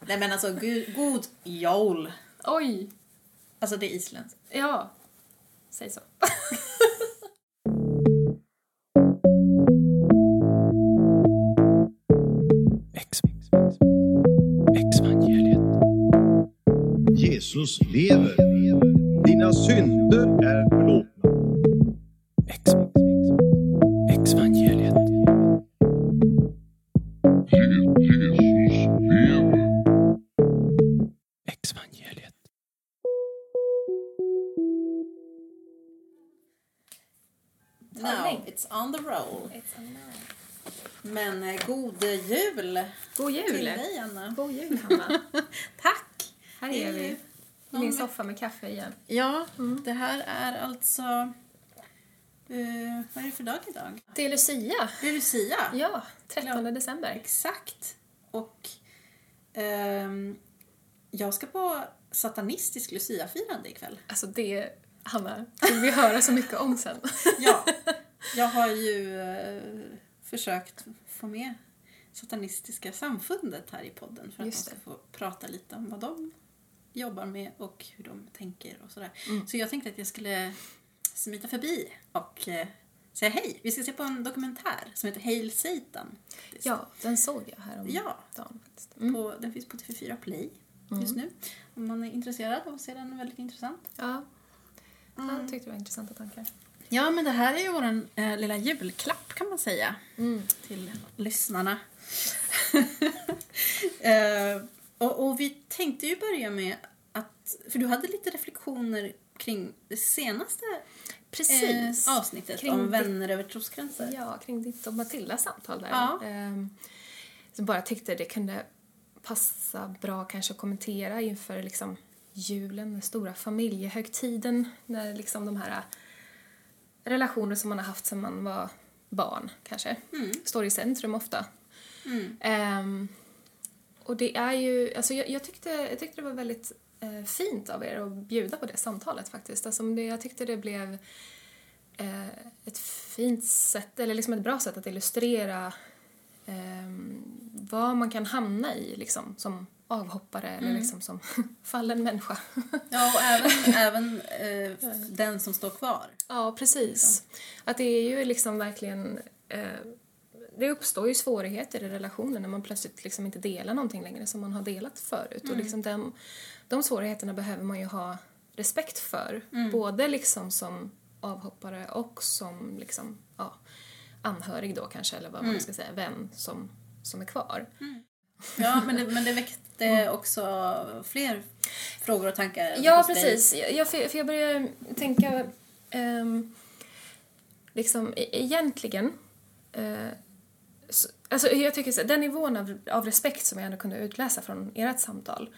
Nej men alltså, god, god jol. Oj! Alltså det är isländskt. Ja. Säg så. Jesus lever. Dina synder är förlåtna. Jul God jul! till dig Anna. God jul, Hanna. Tack! Här är vi. I min soffa med kaffe igen. Ja, det här är alltså... eh, vad är det för dag idag? Det är Lucia. Det är Lucia. Ja, 13 december. Exakt. Och ehm, jag ska på satanistisk Lucia-firande ikväll. Alltså det, Hanna, vill vi höra så mycket om sen. Ja, jag har ju eh, försökt få med Satanistiska samfundet här i podden för att Just de ska det. få prata lite om vad de jobbar med och hur de tänker och sådär. Mm. Så jag tänkte att jag skulle smita förbi och eh, säga hej. Vi ska se på en dokumentär som heter Hail Satan. faktiskt. Ja, den såg jag här om Ja. dagen. Mm. På, den finns på TV4 Play just nu. Om man är intresserad av att se den, väldigt intressant. Ja. Jag tyckte det var intressanta tankar. Ja, men det här är ju vår eh, lilla julklapp kan man säga Mm. till lyssnarna. eh, och, och vi tänkte ju börja med att, för du hade lite reflektioner kring det senaste Precis. eh, avsnittet Kring om vänner över trosgränser. Ja, kring ditt och Matildas samtal där. Ja. Ehm, så bara tyckte det kunde passa bra kanske att kommentera inför liksom julen, den stora familjehögtiden, när liksom de här relationer som man har haft sedan man var barn kanske står i centrum ofta. Ehm, och det är ju, alltså jag, jag, tyckte, jag tyckte det var väldigt eh, fint av er att bjuda på det samtalet faktiskt. Alltså det, jag tyckte det blev eh, ett fint sätt, eller liksom ett bra sätt att illustrera eh, vad man kan hamna i liksom, som avhoppare eller liksom som fallen människa. Ja, och även, även eh, den som står kvar. ja, precis. Att det är ju liksom verkligen... Eh, det uppstår ju svårigheter i relationen när man plötsligt liksom inte delar någonting längre som man har delat förut. Och liksom den, de svårigheterna behöver man ju ha respekt för. Både liksom som avhoppare och som liksom, ja, anhörig då kanske, eller vad man ska säga, vän som, som är kvar. Ja, men det, men det väckte också fler frågor och tankar Ja, precis. Jag, för, jag börjar tänka... ehm, liksom, e- egentligen... Eh, alltså, jag tycker så, den nivån av, av respekt som jag ändå kunde utläsa från ert samtal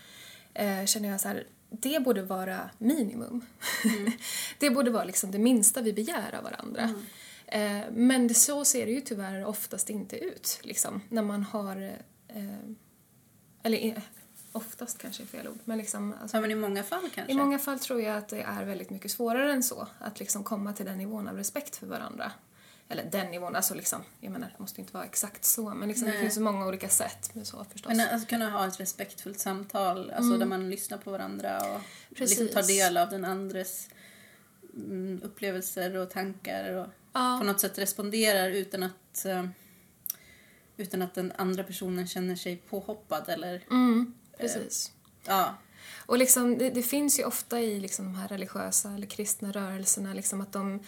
eh, känner jag så här, det borde vara minimum. det borde vara liksom det minsta vi begär av varandra. Eh, men det, så ser det ju tyvärr oftast inte ut, liksom, när man har... Eh, eller eh, oftast kanske är fel ord, men liksom... Alltså, Ja, men i många fall kanske. i många fall tror jag att det är väldigt mycket svårare än så. Att liksom komma till den nivån av respekt för varandra. Eller den nivån, alltså liksom, jag menar, det måste inte vara exakt så, men liksom, det finns så många olika sätt med så förstås. Men alltså, kunna ha ett respektfullt samtal, alltså där man lyssnar på varandra och liksom tar del av den andres mm, upplevelser och tankar och Ja. på något sätt responderar utan att eh, utan att den andra personen känner sig påhoppad eller Mm, precis. ja, Och liksom, det, det finns ju ofta i liksom de här religiösa eller kristna rörelserna liksom att de...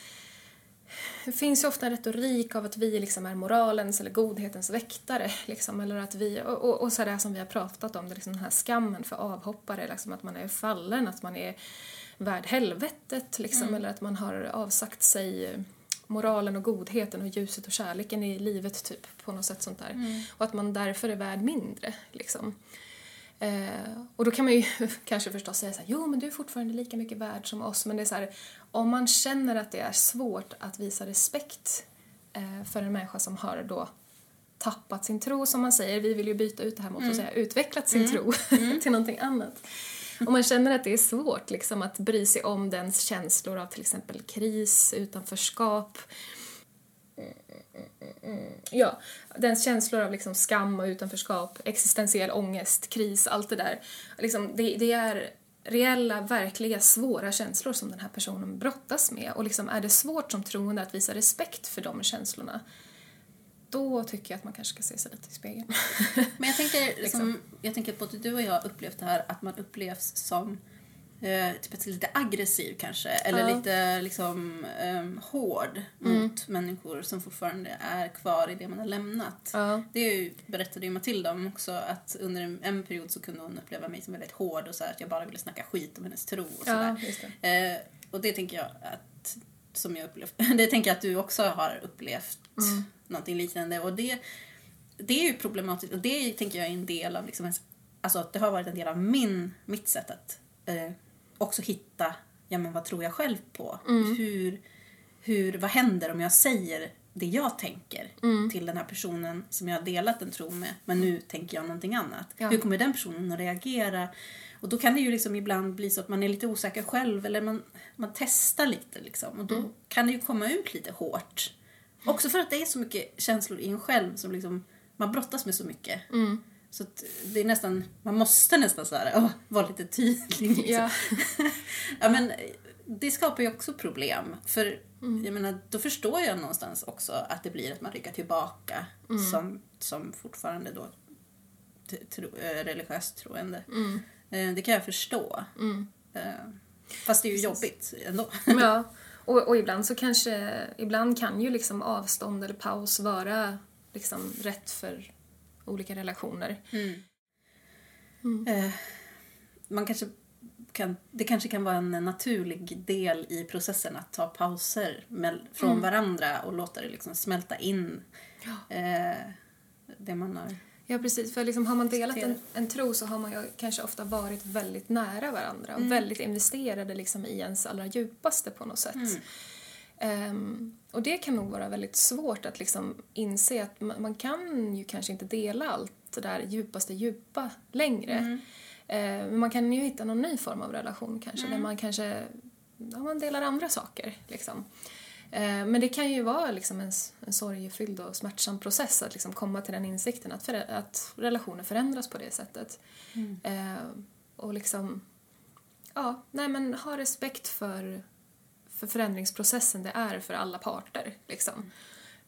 Det finns ju ofta en retorik av att vi liksom är moralens eller godhetens väktare. Liksom, eller att vi, och, och, och så det som vi har pratat om, det liksom den här skammen för avhoppare, liksom att man är fallen, att man är värd helvetet, liksom, eller att man har avsagt sig moralen och godheten och ljuset och kärleken i livet, typ, på något sätt sånt där. Och att man därför är värd mindre, liksom. Eh, och då kan man ju kanske förstås säga så här, jo men du är fortfarande lika mycket värd som oss, men det är så här, om man känner att det är svårt att visa respekt eh, för en människa som har då tappat sin tro, som man säger, vi vill ju byta ut det här mot att säga utvecklat sin tro till någonting annat. Om man känner att det är svårt liksom, att bry sig om dens känslor av till exempel kris, utanförskap, ja, den känslor av liksom skam och utanförskap, existentiell ångest, kris, allt det där. Liksom, det, det är reella, verkliga, svåra känslor som den här personen brottas med. Och liksom, är det svårt som troende att visa respekt för de känslorna, då tycker jag att man kanske ska se sig lite i spegeln. Men jag tänker, Liksom. som, jag tänker på att du och jag upplevt det här att man upplevs som eh, typ lite aggressiv kanske. Eller Ja. lite liksom eh, hård mot människor som fortfarande är kvar i det man har lämnat. ja. Det är ju, berättade ju Matilda om också att under en, en period så kunde hon uppleva mig som väldigt hård och så här, att jag bara ville snacka skit om hennes tro och sådär. ja. Eh, och det tänker jag att, som jag upplevt, det tänker jag att du också har upplevt Mm. någonting liknande. Och det, det är ju problematiskt och det tänker jag är en del av, liksom, alltså att det har varit en del av min, mitt sätt att eh, också hitta, ja men vad tror jag själv på? Mm. Hur, hur, vad händer om jag säger det jag tänker Mm. till den här personen som jag har delat en tro med, men nu tänker jag någonting annat. Ja. Hur kommer den personen att reagera? Och då kan det ju liksom ibland bli så att man är lite osäker själv eller man, man testar lite liksom. Och då Mm. kan det ju komma ut lite hårt. Också för att det är så mycket känslor i en själv som liksom, man brottas med så mycket. Mm. Så det är nästan, man måste nästan så här, åh, vara lite tydlig. Liksom. Ja. Ja, men det skapar ju också problem. För Mm. jag menar, då förstår jag någonstans också att det blir att man ryggar tillbaka Mm. som, som fortfarande då tro, eh, religiöst troende. Mm. Eh, Det kan jag förstå. Eh, Fast det är ju jobbigt ändå. Ja, och, och ibland så kanske, ibland kan ju liksom avstånd eller paus vara liksom rätt för olika relationer. Eh, Man kanske kan, det kanske kan vara en naturlig del i processen att ta pauser mell- från Mm. varandra och låta det liksom smälta in eh, det man har Ja, precis. För liksom har man delat en, en tro så har man ju kanske ofta varit väldigt nära varandra och väldigt investerade liksom i ens allra djupaste på något sätt. Ehm, och det kan nog vara väldigt svårt att liksom inse att man, man kan ju kanske inte dela allt det där djupaste djupa längre. Ehm, men man kan ju hitta någon ny form av relation kanske där man kanske ja, man delar andra saker. Liksom. Ehm, men det kan ju vara liksom en, en sorgefylld och smärtsam process att liksom komma till den insikten att, förä- att relationer förändras på det sättet. Ehm, och liksom, ja, nej men ha respekt för för förändringsprocessen det är för alla parter. Liksom.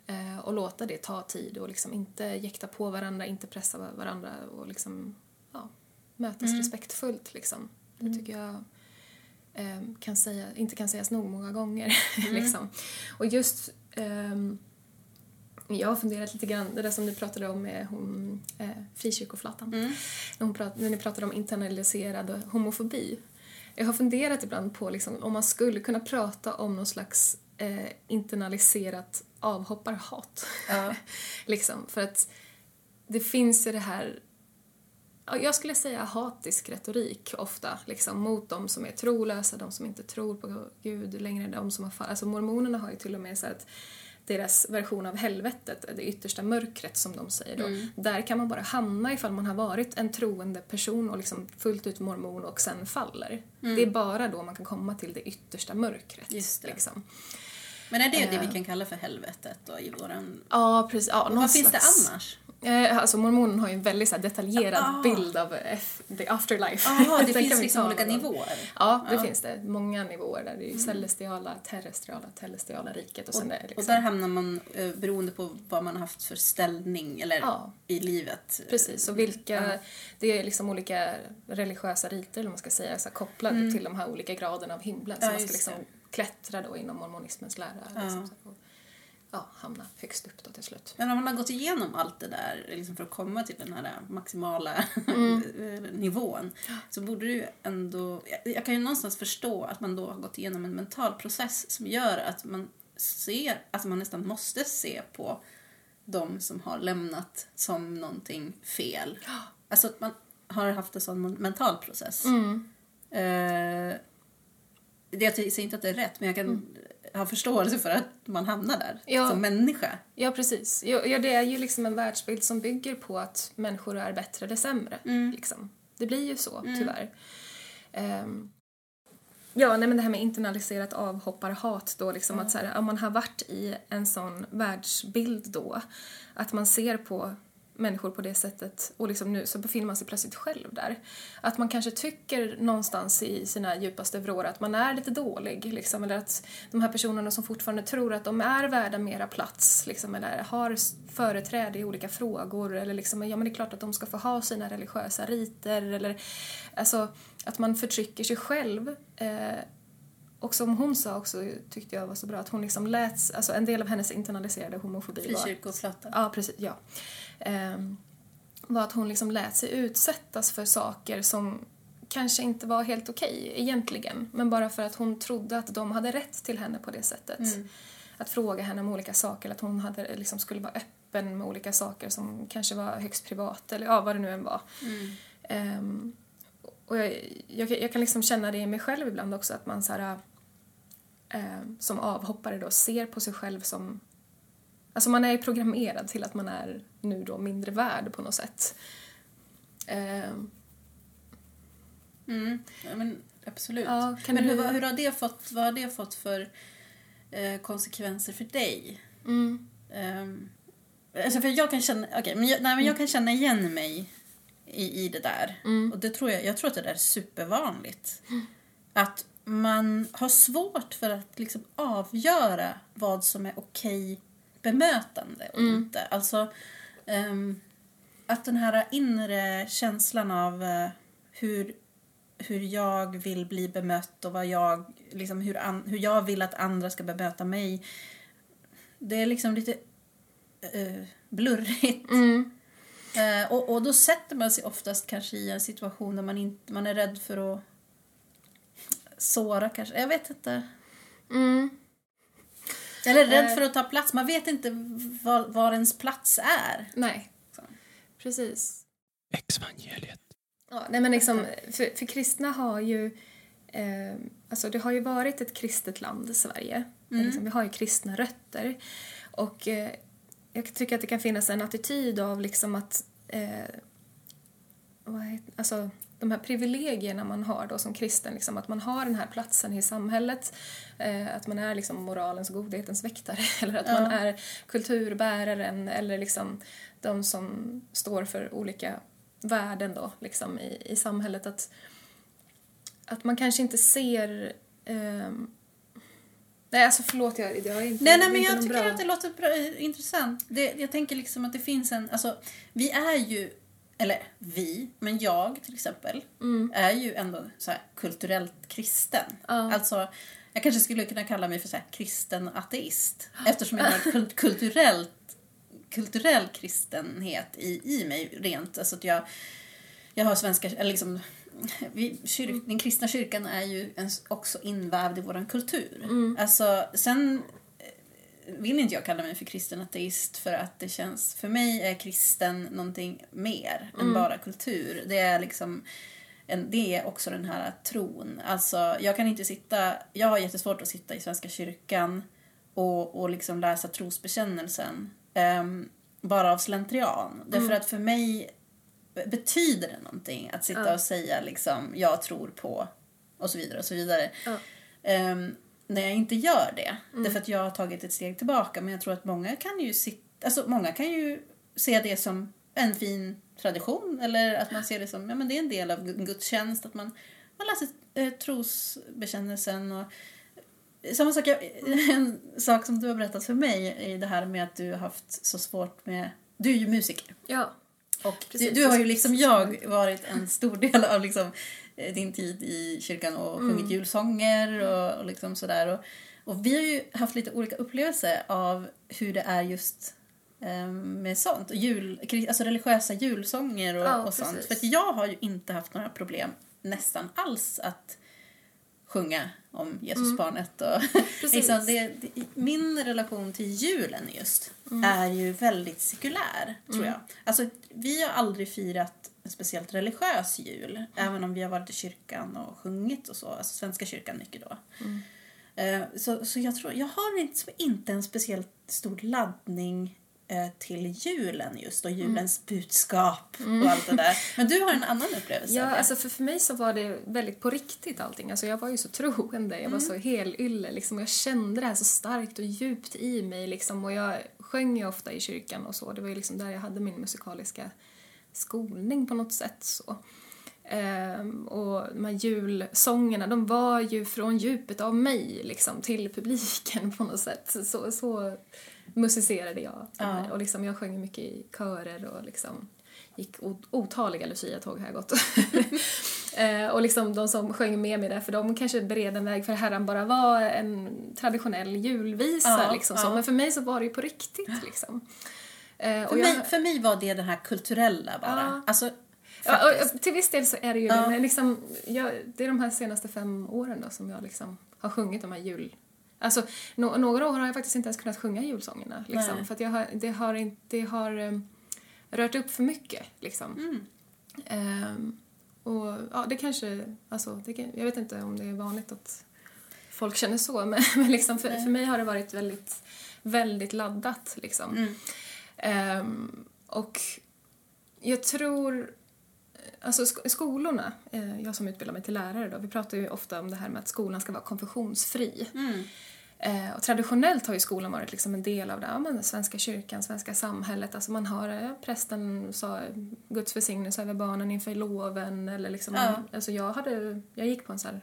Eh, och låta det ta tid och liksom inte jäkta på varandra, inte pressa va- varandra och liksom, ja, mötas respektfullt. Liksom. Det tycker jag eh, kan säga, inte kan sägas nog många gånger. liksom. Och just ehm, jag har funderat lite grann, det där som du pratade om med hon, eh, frikyrkoflatan. När, hon prat, när ni pratade om internaliserad homofobi. Jag har funderat ibland på liksom, om man skulle kunna prata om någon slags eh, internaliserat avhopparhat. liksom, för att det finns ju det här ja, jag skulle säga hatisk retorik ofta, liksom, mot de som är trolösa, de som inte tror på Gud längre, de som har fall- Alltså mormonerna har ju till och med så att deras version av helvetet, det yttersta mörkret som de säger då, där kan man bara hamna ifall man har varit en troende person och liksom fullt ut mormon och sen faller. Det är bara då man kan komma till det yttersta mörkret. Det. Liksom. Men är det det Eh. vi kan kalla för helvetet då i våran... Ja, precis. Ja, Vad finns det annars? Eh, alltså mormonen har ju en väldigt så här, detaljerad Ah. bild av F- the afterlife. Jaha, det finns liksom olika nivåer. Ja, det Ja. finns det. Många nivåer där. Det är ju celestiala, terrestriala, telestiala riket och sen det liksom... Och där hamnar man eh, beroende på vad man har haft för ställning eller Ja. i livet. Precis, och vilka... Ja. Det är liksom olika religiösa riter, eller man ska säga, så här, kopplade till de här olika graderna av himlen. Så Mm. Man ska liksom det. klättra då inom mormonismens lära. Liksom, och, ja, hamna högst upp då till slut. Men om man har gått igenom allt det där liksom för att komma till den här maximala Mm. nivån så borde du ändå... Jag, kan ju någonstans förstå att man då har gått igenom en mental process som gör att man ser, att man nästan måste se på de som har lämnat som någonting fel. Alltså att man har haft en sån mental process. Mm. Det- jag säger inte att det är rätt, men jag kan ha förståelse för att man hamnar där Ja. som människa. Ja, precis. Ja, ja, det är ju liksom en världsbild som bygger på att människor är bättre eller sämre. Mm. Liksom. Det blir ju så, tyvärr. Ehm, Ja, nej men det här med internaliserat avhopparhat då, liksom att så här, om man har varit i en sån världsbild då, att man ser på människor på det sättet och liksom nu så befinner man sig plötsligt själv där. Att man kanske tycker någonstans i sina djupaste vrår att man är lite dålig, liksom, eller att de här personerna som fortfarande tror att de är värda mera plats, liksom, eller har företräde i olika frågor, eller liksom, ja men det är klart att de ska få ha sina religiösa riter, eller alltså att man förtrycker sig själv. Eh, och som hon sa också, tyckte jag var så bra, att hon liksom lät, alltså en del av hennes internaliserade homofobi var... Frikyrkoflata. Ja, precis, ja. Ehm, var att hon liksom lät sig utsättas för saker som kanske inte var helt okej egentligen, men bara för att hon trodde att de hade rätt till henne på det sättet. Att fråga henne om olika saker, eller att hon hade, liksom, skulle vara öppen med olika saker som kanske var högst privat, eller ja, vad det nu än var. Ehm, och jag, jag, jag kan liksom känna det i mig själv ibland också, att man så här, eh, som avhoppare då ser på sig själv som... Alltså man är ju programmerad till att man är nu då mindre värd på något sätt. Eh, Mm. Ja, men absolut. Ja, men du- hur, vad- hur har det fått, vad har det fått för eh, konsekvenser för dig? mm, Um, alltså för jag kan känna, okej, men jag, nej, men jag kan känna igen mig i, i det där. Mm. Och det tror jag, jag tror att det där är supervanligt. Att man har svårt för att liksom avgöra vad som är okej bemötande och Mm. inte. Alltså ehm, att den här inre känslan av eh, hur, hur jag vill bli bemött och vad jag, liksom hur, an, hur jag vill att andra ska bemöta mig. Det är liksom lite eh, blurrigt. mm, Eh, och, och då sätter man sig oftast kanske i en situation där man, inte, man är rädd för att såra kanske. Jag vet inte. mm. Eller rädd Eh. för att ta plats. Man vet inte var, var ens plats är. Nej, Så. precis. Exvangeliet. Ja, nej men liksom, för, för kristna har ju... Eh, alltså det har ju varit ett kristet land, Sverige. Liksom, vi har ju kristna rötter. Och eh, jag tycker att det kan finnas en attityd av liksom att... Eh, vad heter, alltså, de här privilegierna man har då som kristen, liksom, att man har den här platsen i samhället, eh, att man är liksom moralens och godhetens väktare, eller att man är kulturbäraren, eller liksom de som står för olika värden då, liksom, i, i samhället. Att, att man kanske inte ser... ehm, nej, alltså förlåt, jag, jag är inte Nej, nej men jag tycker bra- att det låter bra, eh, intressant. Det, jag tänker liksom att det finns en, alltså vi är ju, eller vi, men jag till exempel, är ju ändå så här kulturellt kristen. Ja. Alltså, jag kanske skulle kunna kalla mig för så här kristen ateist. Eftersom jag har kult- kulturellt, kulturell kristenhet i, i mig rent. Alltså att jag, jag har svenska, eller liksom, vi, kyr, den kristna kyrkan är ju en, också invävd i vår kultur. Alltså, sen vill inte jag kalla mig för kristen ateist för att det känns, för mig är kristen någonting mer än bara kultur. Det är liksom en, det är också den här tron. Alltså, jag kan inte sitta, jag har jättesvårt att sitta i Svenska kyrkan och, och liksom läsa trosbekännelsen ehm, bara av slentrian. Därför att för mig betyder det någonting att sitta Ja. och säga liksom jag tror på och så vidare och så vidare. Ja. Ehm, när jag inte gör det. Därför att jag har tagit ett steg tillbaka. Men jag tror att många kan ju sitta, alltså många kan ju se det som en fin tradition. Eller att man ser det som, ja men det är en del av gudstjänst. Att man, man läser eh, trosbekännelsen och samma sak, jag- en sak som du har berättat för mig i det här med att du har haft så svårt med, du är ju musiker. Ja. Och du, du har ju liksom jag varit en stor del av liksom, din tid i kyrkan och sjungit julsånger och, och liksom sådär. Och, och vi har ju haft lite olika upplevelser av hur det är just eh, med sånt. Jul, alltså religiösa julsånger och, Ja, och sånt. För jag har ju inte haft några problem nästan alls att sjunga om Jesusbarnet. Och Precis. liksom det, det, min relation till julen just är ju väldigt sekulär, tror jag. Alltså, vi har aldrig firat en speciellt religiös jul, även om vi har varit i kyrkan och sjungit och så. Alltså Svenska kyrkan mycket då. Eh, Så, så jag tror, jag har liksom inte en speciellt stor laddning eh, till julen just och julens budskap och allt det där. Men du har en annan upplevelse Ja, alltså för, för mig så var det väldigt på riktigt allting. Alltså jag var ju så troende, jag var så helylle liksom. och Jag kände det här så starkt och djupt i mig liksom. Och jag sjöng ju ofta i kyrkan och så. Det var ju liksom där jag hade min musikaliska skolning på något sätt så. Ehm, och de här julsångerna, de var ju från djupet av mig liksom till publiken på något sätt. Så, så musicerade jag. Ja. Och liksom, jag sjöng mycket i körer och liksom gick otaliga luciatåg har jag gått. Eh, och liksom de som sjöng med mig där, för de kanske bered en väg för Herran bara var en traditionell julvisa Ja, liksom ja. så. Men för mig så var det ju på riktigt liksom. Eh, för, och jag- mig, för mig var det det här kulturella bara. Ja. Alltså, Ja, faktiskt. och, till viss del så är det ju Ja. det. Men liksom, jag, det är de här senaste fem åren då som jag liksom har sjungit de här jul... Alltså, no, några år har jag faktiskt inte ens kunnat sjunga julsångerna. Liksom, Nej. för att jag har, det har, inte, det har um, rört upp för mycket. Liksom. Mm. Ehm, och ja, det kanske... Alltså, det, jag vet inte om det är vanligt att folk känner så, men, men liksom för, för mig har det varit väldigt, väldigt laddat. Liksom. Mm. Ehm, och jag tror... Alltså sk- skolorna, eh, jag som utbildar mig till lärare då, vi pratar ju ofta om det här med att skolan ska vara konfessionsfri. Mm. Eh, och traditionellt har ju skolan varit liksom en del av det, ja, men svenska kyrkan, svenska samhället. Alltså man har, eh, prästen sa Guds välsignelse över barnen inför loven eller liksom, Ja. alltså jag hade, jag gick på en så här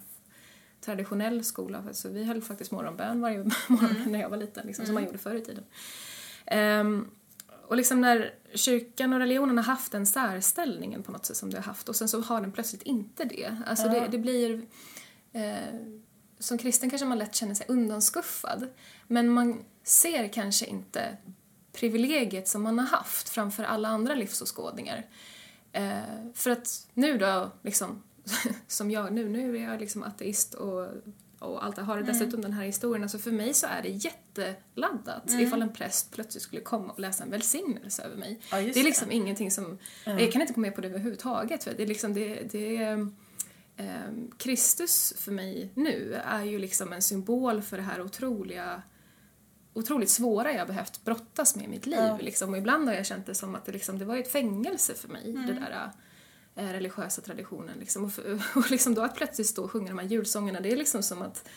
traditionell skola, så vi höll faktiskt morgonbön varje morgon när jag var liten, liksom, som man gjorde förr i tiden. Ehm, och liksom när kyrkan och religionen har haft den särställningen på något sätt som det har haft och sen så har den plötsligt inte det. Alltså Ja. det, det blir... Eh, som kristen kanske man lätt känner sig undanskuffad. Men man ser kanske inte privilegiet som man har haft framför alla andra livsåskådningar. Eh, för att nu då, liksom, som jag nu, nu är jag liksom ateist och, och allt det har dessutom den här historien. Alltså för mig så är det jätteladdat ifall en präst plötsligt skulle komma och läsa en välsignelse över mig. Ja, det är det. liksom ingenting som, jag kan inte gå med på det överhuvudtaget. För det är liksom, det, det är, ehm, Kristus för mig nu är ju liksom en symbol för det här otroliga otroligt svåra jag behövt brottas med i mitt liv. Ja. Liksom. Och ibland har jag känt det som att det, liksom, det var ett fängelse för mig, Mm. det där Eh, religiösa traditionen. Liksom. Och, för, och liksom då att plötsligt stå och sjunga de här julsångerna, det är liksom som att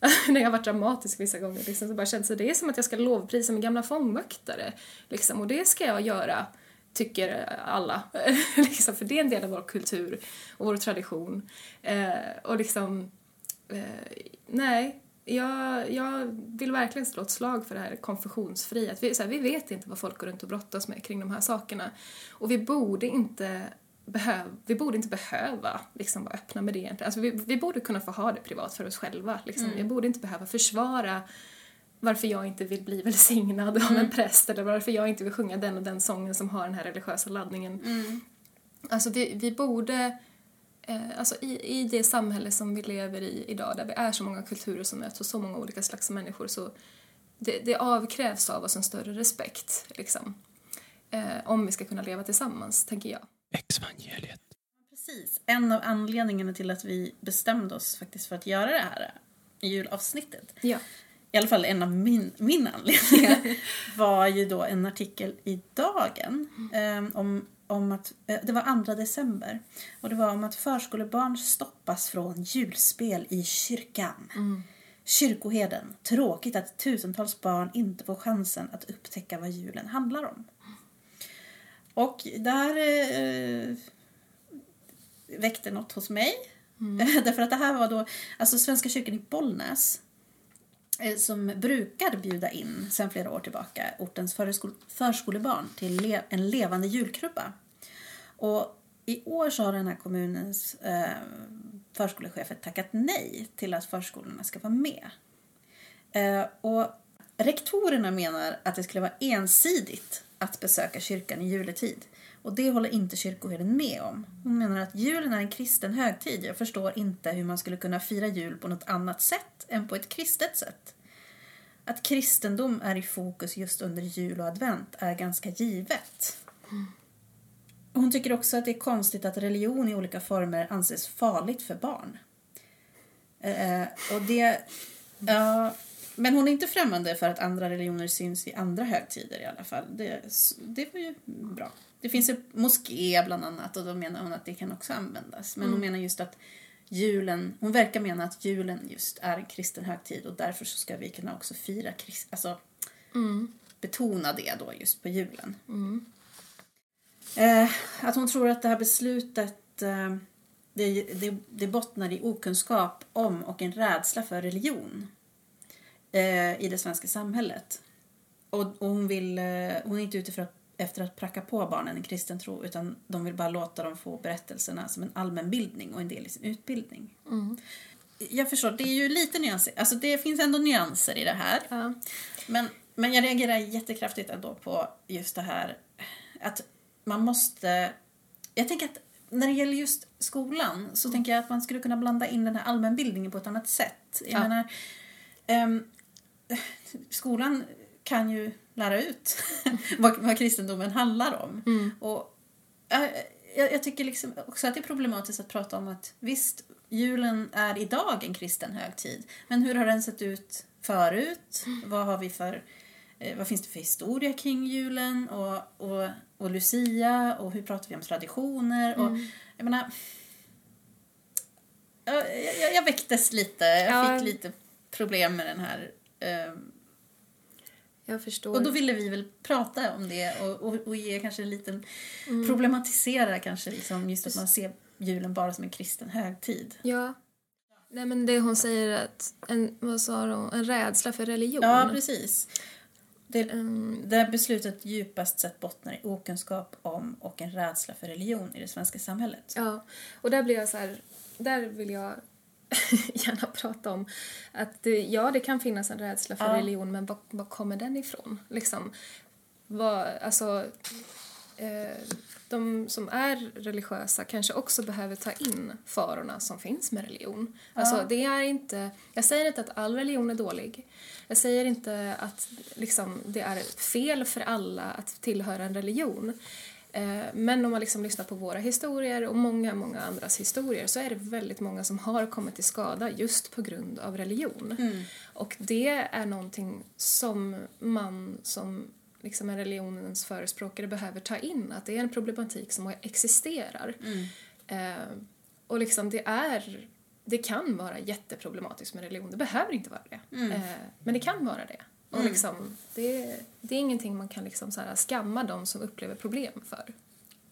när jag har varit dramatisk vissa gånger, liksom, så bara känns det, det är som att jag ska lovprisa min gamla fångvaktare. Liksom, och det ska jag göra, tycker alla. liksom, för det är en del av vår kultur och vår tradition. Eh, och liksom, eh, nej, jag, jag vill verkligen slå ett slag för det här konfessionsfria. Att vi, så här, vi vet inte vad folk går runt och brottas med kring de här sakerna. Och vi borde inte behöv, vi borde inte behöva liksom, vara öppna med det egentligen. Alltså, vi, vi borde kunna få ha det privat för oss själva. Liksom. Jag borde inte behöva försvara varför jag inte vill bli välsignad av en präst eller varför jag inte vill sjunga den och den sången som har den här religiösa laddningen. Alltså vi, vi borde, eh, alltså i, i det samhälle som vi lever i idag där vi är så många kulturer som möts och så många olika slags människor så det, det avkrävs av oss en större respekt liksom. Eh, om vi ska kunna leva tillsammans, tänker jag. Exvangeliet. Precis. En av anledningarna till att vi bestämde oss faktiskt för att göra det här julavsnittet Ja. i alla fall en av min, min anledningar var ju då en artikel i Dagen eh, om, om att, eh, det var 2 december, och det var om att förskolebarn stoppas från julspel i kyrkan. Kyrkoherden, tråkigt att tusentals barn inte får chansen att upptäcka vad julen handlar om. Och där eh, väckte något hos mig. Därför att det här var då, alltså Svenska kyrkan i Bollnäs eh, som brukar bjuda in sedan flera år tillbaka ortens förskol- förskolebarn till le- en levande julkrubba. Och i år så har den här kommunens eh, förskolechefer tackat nej till att förskolorna ska vara med. Eh, och rektorerna menar att det skulle vara ensidigt att besöka kyrkan i juletid. Och det håller inte kyrkoherden med om. Hon menar att julen är en kristen högtid. Jag förstår inte hur man skulle kunna fira jul på något annat sätt än på ett kristet sätt. Att kristendom är i fokus just under jul och advent är ganska givet. Hon tycker också att det är konstigt att religion i olika former anses farligt för barn. Eh, och det... Ja, men hon är inte främmande för att andra religioner syns i andra högtider i alla fall. Det, det var ju bra. Det finns ju moské bland annat och då menar hon att det kan också användas. Men hon menar just att julen, hon verkar mena att julen just är en kristen högtid och därför så ska vi kunna också fira krist, alltså betona det då just på julen. Eh, att hon tror att det här beslutet eh, det, det, det bottnar i okunskap om och en rädsla för religion eh, i det svenska samhället. Och, och hon, vill, eh, hon är inte ute för att, efter att pracka på barnen en kristen tro utan de vill bara låta dem få berättelserna som en allmänbildning och en del i sin utbildning. Jag förstår, det är ju lite nyanser, alltså det finns ändå nyanser i det här. Ja. Men, men jag reagerar jättekraftigt ändå på just det här att man måste... Jag tänker att när det gäller just skolan så tänker jag att man skulle kunna blanda in den här allmänbildningen på ett annat sätt. Jag Ja. menar, ehm, skolan kan ju lära ut vad, vad kristendomen handlar om. Och jag, jag, tycker liksom också att det är problematiskt att prata om att visst, julen är idag en kristen högtid. Men hur har den sett ut förut? Vad har vi för eh, vad finns det för historia kring julen och, och, och Lucia och hur pratar vi om traditioner? Och, jag menar, jag, jag, jag väcktes lite, jag Ja. fick lite problem med den här ehm, Jag förstår. och då ville vi väl prata om det och, och, och ge kanske en liten Mm. problematisera kanske liksom just att man ser julen bara som en kristen högtid. Ja. Nej men det hon säger att, en, vad sa hon, en rädsla för religion. Ja, precis. Det, Mm. det beslutet djupast sett bottnar i okunskap om och en rädsla för religion i det svenska samhället. Ja, och där blir jag så här, där vill jag gärna prata om att ja, det kan finnas en rädsla för Ja. religion, men var, var kommer den ifrån? Liksom, vad, alltså, eh, de som är religiösa kanske också behöver ta in farorna som finns med religion. Alltså, det är inte, jag säger inte att all religion är dålig. Jag säger inte att liksom, det är fel för alla att tillhöra en religion. Eh, Men om man liksom lyssnar på våra historier och många, många andras historier så är det väldigt många som har kommit till skada just på grund av religion. Och det är någonting som man som liksom en religionens förespråkare behöver ta in, att det är en problematik som existerar. Eh, och liksom det är, det kan vara jätteproblematiskt med religion, det behöver inte vara det. Eh, men det kan vara det. Och liksom, det, det är ingenting man kan liksom så här skamma de som upplever problem för,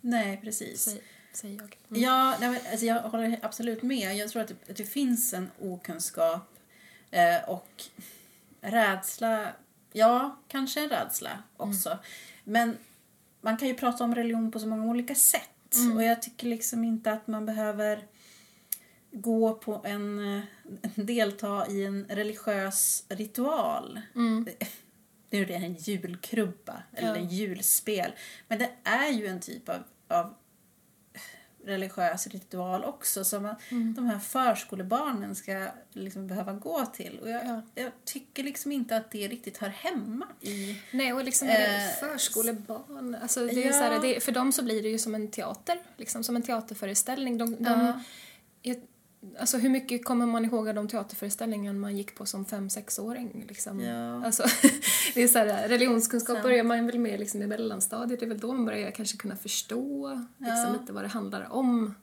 Nej, precis. säger, säger jag. Mm. Ja, nej, alltså, jag håller absolut med. Jag tror att det, att det finns en okunskap eh, och rädsla. Ja, kanske en rädsla också. Men man kan ju prata om religion på så många olika sätt. Och jag tycker liksom inte att man behöver gå på en... eh, delta i en religiös ritual. Nu är det en julkrubba eller Ja. en julspel. Men det är ju en typ av, av religiös ritual också som att de här förskolebarnen ska liksom behöva gå till. Och jag, Ja. jag tycker liksom inte att det riktigt hör hemma i... Nej, och liksom är det Eh, förskolebarn. Alltså det är ja. så här, det, för dem så blir det ju som en teater, liksom, som en teaterföreställning. De, de, Ja. är- alltså hur mycket kommer man ihåg av de teaterföreställningar man gick på som fem sexåring Liksom? Ja. Alltså, det är så här, religionskunskap börjar man väl med liksom, i mellanstadiet. Det är väl då man börjar kanske kunna förstå liksom, Ja. lite vad det handlar om.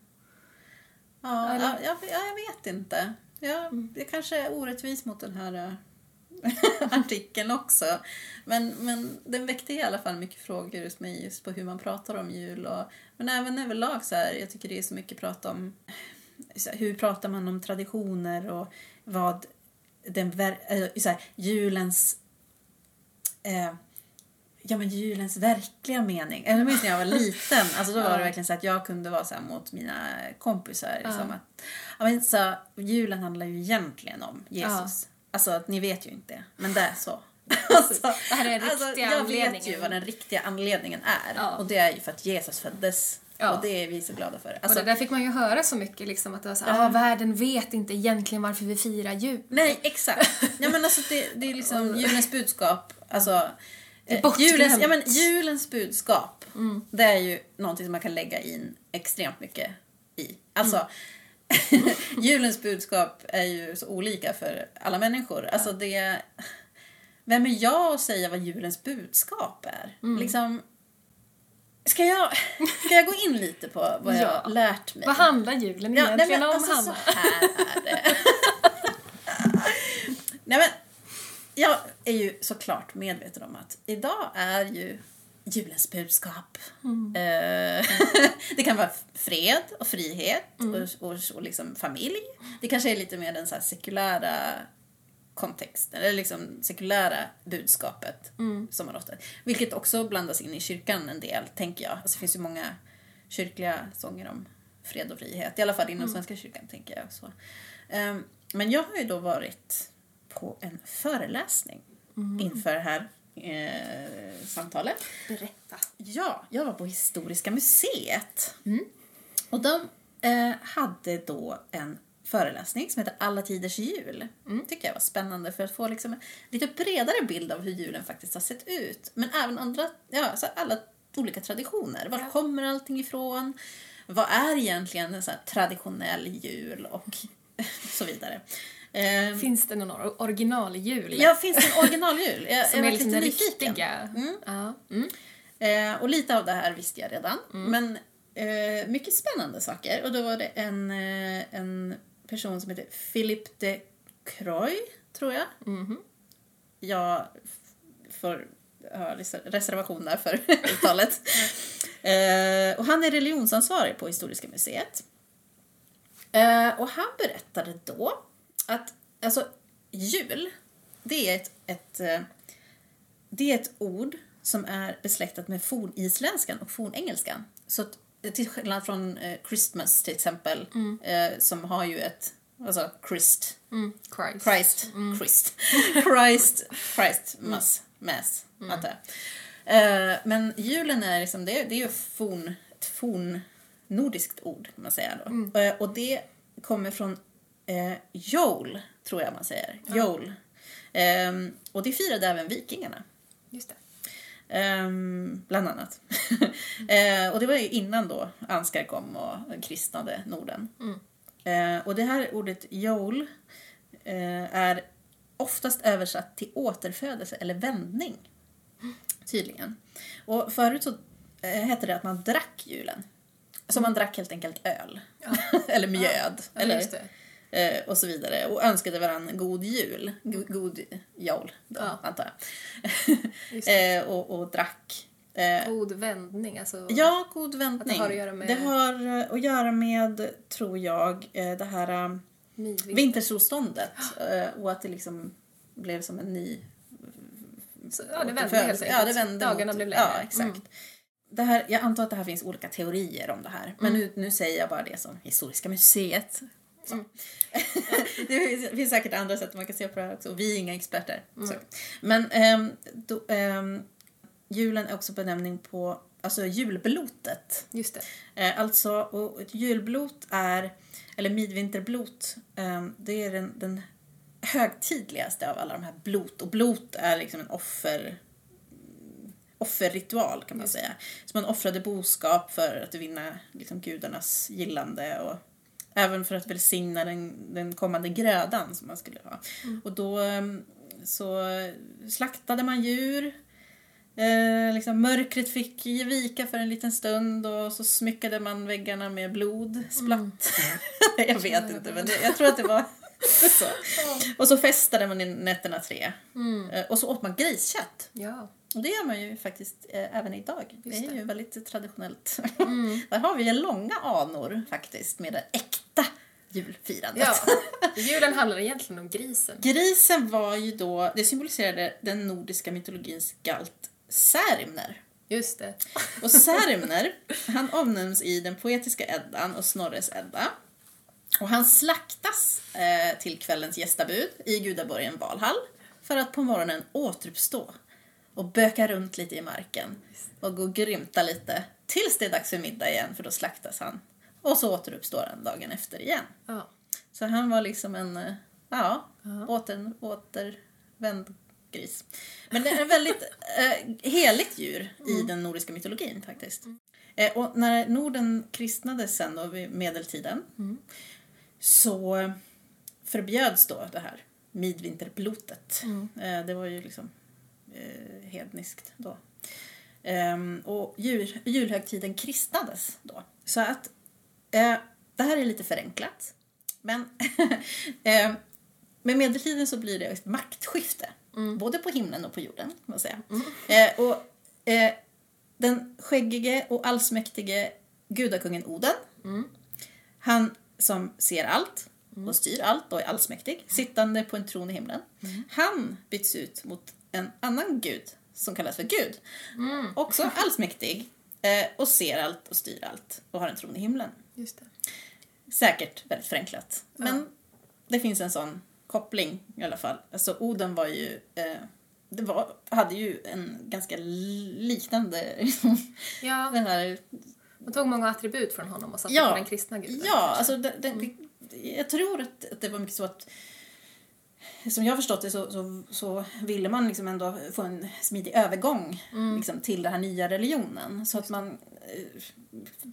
Ja, ja, jag, ja, jag vet inte. Ja, det kanske är orättvist mot den här äh, artikeln också. Men, men den väckte i alla fall mycket frågor hos mig just på hur man pratar om jul. Och, men även överlag så här, jag tycker det är så mycket prat om hur pratar man om traditioner och vad den äh, så här, julens eh, Ja men julens verkliga mening. Jag minns när jag var liten. Alltså då var det Ja. verkligen så att jag kunde vara så här mot mina kompisar. Liksom, Ja. att, ja, men så, julen handlar ju egentligen om Jesus. Alltså att ni vet ju inte. Men det är så. Alltså, Det här är den alltså, riktiga jag vet ju anledningen. vad den riktiga anledningen är. Ja. Och det är ju för att Jesus föddes. Ja. Och det är vi så glada för. och Alltså, det där fick man ju höra så mycket, liksom, att det var så Ja. ah, världen vet inte egentligen varför vi firar jul. Nej, exakt. Ja, men alltså, det, det är liksom julens budskap. Alltså, eh, bortglömt. julens, ja, men julens budskap, det är ju någonting som man kan lägga in extremt mycket i. Alltså, julens budskap är ju så olika för alla människor. Alltså det... Vem är jag att säga vad julens budskap är? Mm. Liksom, ska, jag, ska jag gå in lite på vad jag Ja. har lärt mig? Vad handlar julen Ja, nej, egentligen men om, alltså, Hanna? Så här är det. nej, men, jag är ju såklart medveten om att idag är ju julens budskap. Mm. Eh, det kan vara fred och frihet Mm. och, och, och liksom familj. Det kanske är lite mer den så sekulära kontexten, eller liksom sekulära budskapet Mm. som man ofta... Vilket också blandas in i kyrkan en del, tänker jag. Alltså, det finns ju många kyrkliga sånger om fred och frihet, i alla fall inom Mm. Svenska kyrkan, tänker jag. Så. Ehm, men jag har ju då varit på en föreläsning Mm. inför det här eh, samtalet. Berätta. Ja, jag var på Historiska museet. Och de eh, hade då en föreläsning som heter Alla tiders jul. tycker jag var spännande för att få liksom en lite bredare bild av hur julen faktiskt har sett ut. Men även andra, ja, alltså alla olika traditioner. Var kommer allting ifrån? Vad är egentligen en så traditionell jul och så vidare. Eh, Finns det någon or- originaljul? ja, finns det en originaljul? Jag, som jag är liksom lite nyfiken. riktiga? Ja. Mm. Eh, och lite av det här visste jag redan. Men eh, mycket spännande saker. Och då var det en, eh, en person som heter Philip de Croy, tror jag. Jag f- får ha res- reservation där för uttalet. eh, och han är religionsansvarig på Historiska museet. Eh, och han berättade då att alltså, jul, det är ett, ett, eh, det är ett ord som är besläktat med fornisländskan och fornengelskan. Så att, till skillnad från eh, Christmas till exempel, eh, som har ju ett, alltså Christ, Mm. Christ. Christ, Christ, Christ, Christ, mass, mass, antar jag. Eh, men julen är liksom, det, det är ju forn, ett forn nordiskt ord kan man säga då. Eh, och det kommer från eh, Jol, tror jag man säger. Jol. Ehm, och det firade även vikingarna. Just det. Ehm, bland annat. eh, och det var ju innan då Ansgar kom och kristnade Norden. Eh, och det här ordet Jol eh, är oftast översatt till återfödelse eller vändning. Tydligen. Och förut så hette det att man drack julen. Så man drack helt enkelt öl. eller mjöd. Ja, eller. Eh, och så vidare. Och önskade varandra god jul. God, god jol, då, Ja. antar jag. eh, och, och drack. Eh, God vändning, alltså. ja, god vändning. Det har att göra med- Det har eh, att göra med, tror jag, eh, det här eh, Midvinter. vintersolståndet. Och att det liksom blev som en ny Så, ja, det vände helt enkelt. Ja, det vände Dagarna mot- blev längre. Ja, exakt. Mm. Det här, jag antar att det här finns olika teorier om det här. Men Mm. nu, nu säger jag bara det som Historiska museet. Mm. det finns, säkert andra sätt man kan se på det här också. Vi är inga experter. Mm. Men ehm, då, ehm, julen är också benämning på alltså julblotet. Just det. Eh, alltså, och ett julblot är, eller midvinterblot, eh, det är den, den högtidligaste av alla de här blot. Och blot är liksom en offer, offerritual kan man säga. Så man offrade boskap för att vinna liksom, gudarnas gillande och även för att välsigna den, den kommande grödan som man skulle ha. Och då eh, så slaktade man djur Eh, liksom, mörkret fick ge vika för en liten stund och så smyckade man väggarna med blod, splatt. jag vet inte, men det, jag tror att det var så. Och så festade man i nätterna tre. Eh, och så åt man griskött. Ja. Och det gör man ju faktiskt eh, även idag. Det Just är det. ju väldigt traditionellt. Där har vi långa anor faktiskt med det äkta julfirandet. ja. Julen handlar egentligen om grisen. Grisen var ju då, det symboliserade den nordiska mytologins galt Särimner. Just det. Och Särimner, han omnämns i den poetiska Eddan och Snorres Edda. Och han slaktas eh, till kvällens gästabud i gudaborgen Valhall för att på morgonen återuppstå och böka runt lite i marken och gå och grymta lite tills det är dags för middag igen för då slaktas han. Och så återuppstår han dagen efter igen. Ja. Så han var liksom en, eh, ja, åter, återvänd gris. Men det är ett väldigt eh, heligt djur i den nordiska mytologin faktiskt. Eh, och när Norden kristnades sen då vid medeltiden så förbjöds då det här midvinterblotet. Mm. Eh, det var ju liksom eh, hedniskt då. Ehm, och jul, julhögtiden kristnades då. Så att eh, det här är lite förenklat. Men eh, med medeltiden så blir det ett maktskifte. Både på himlen och på jorden. kan Man säga. Eh, och, eh, den skäggige och allsmäktige gudakungen Oden. Han som ser allt och styr allt och är allsmäktig, sittande på en tron i himlen. Han byts ut mot en annan gud som kallas för Gud. Också allsmäktig eh, och ser allt och styr allt och har en tron i himlen. Just det. Säkert väldigt förenklat. Men det finns en sån koppling i alla fall. Alltså Oden var ju, eh, det var, hade ju en ganska liknande, liksom, Ja, den här man tog många attribut från honom och satte Ja. på den kristna guden. Ja, alltså det, det, jag tror att det var mycket så att som jag har förstått det så, så, så ville man liksom ändå få en smidig övergång liksom, till den här nya religionen. Så att man eh,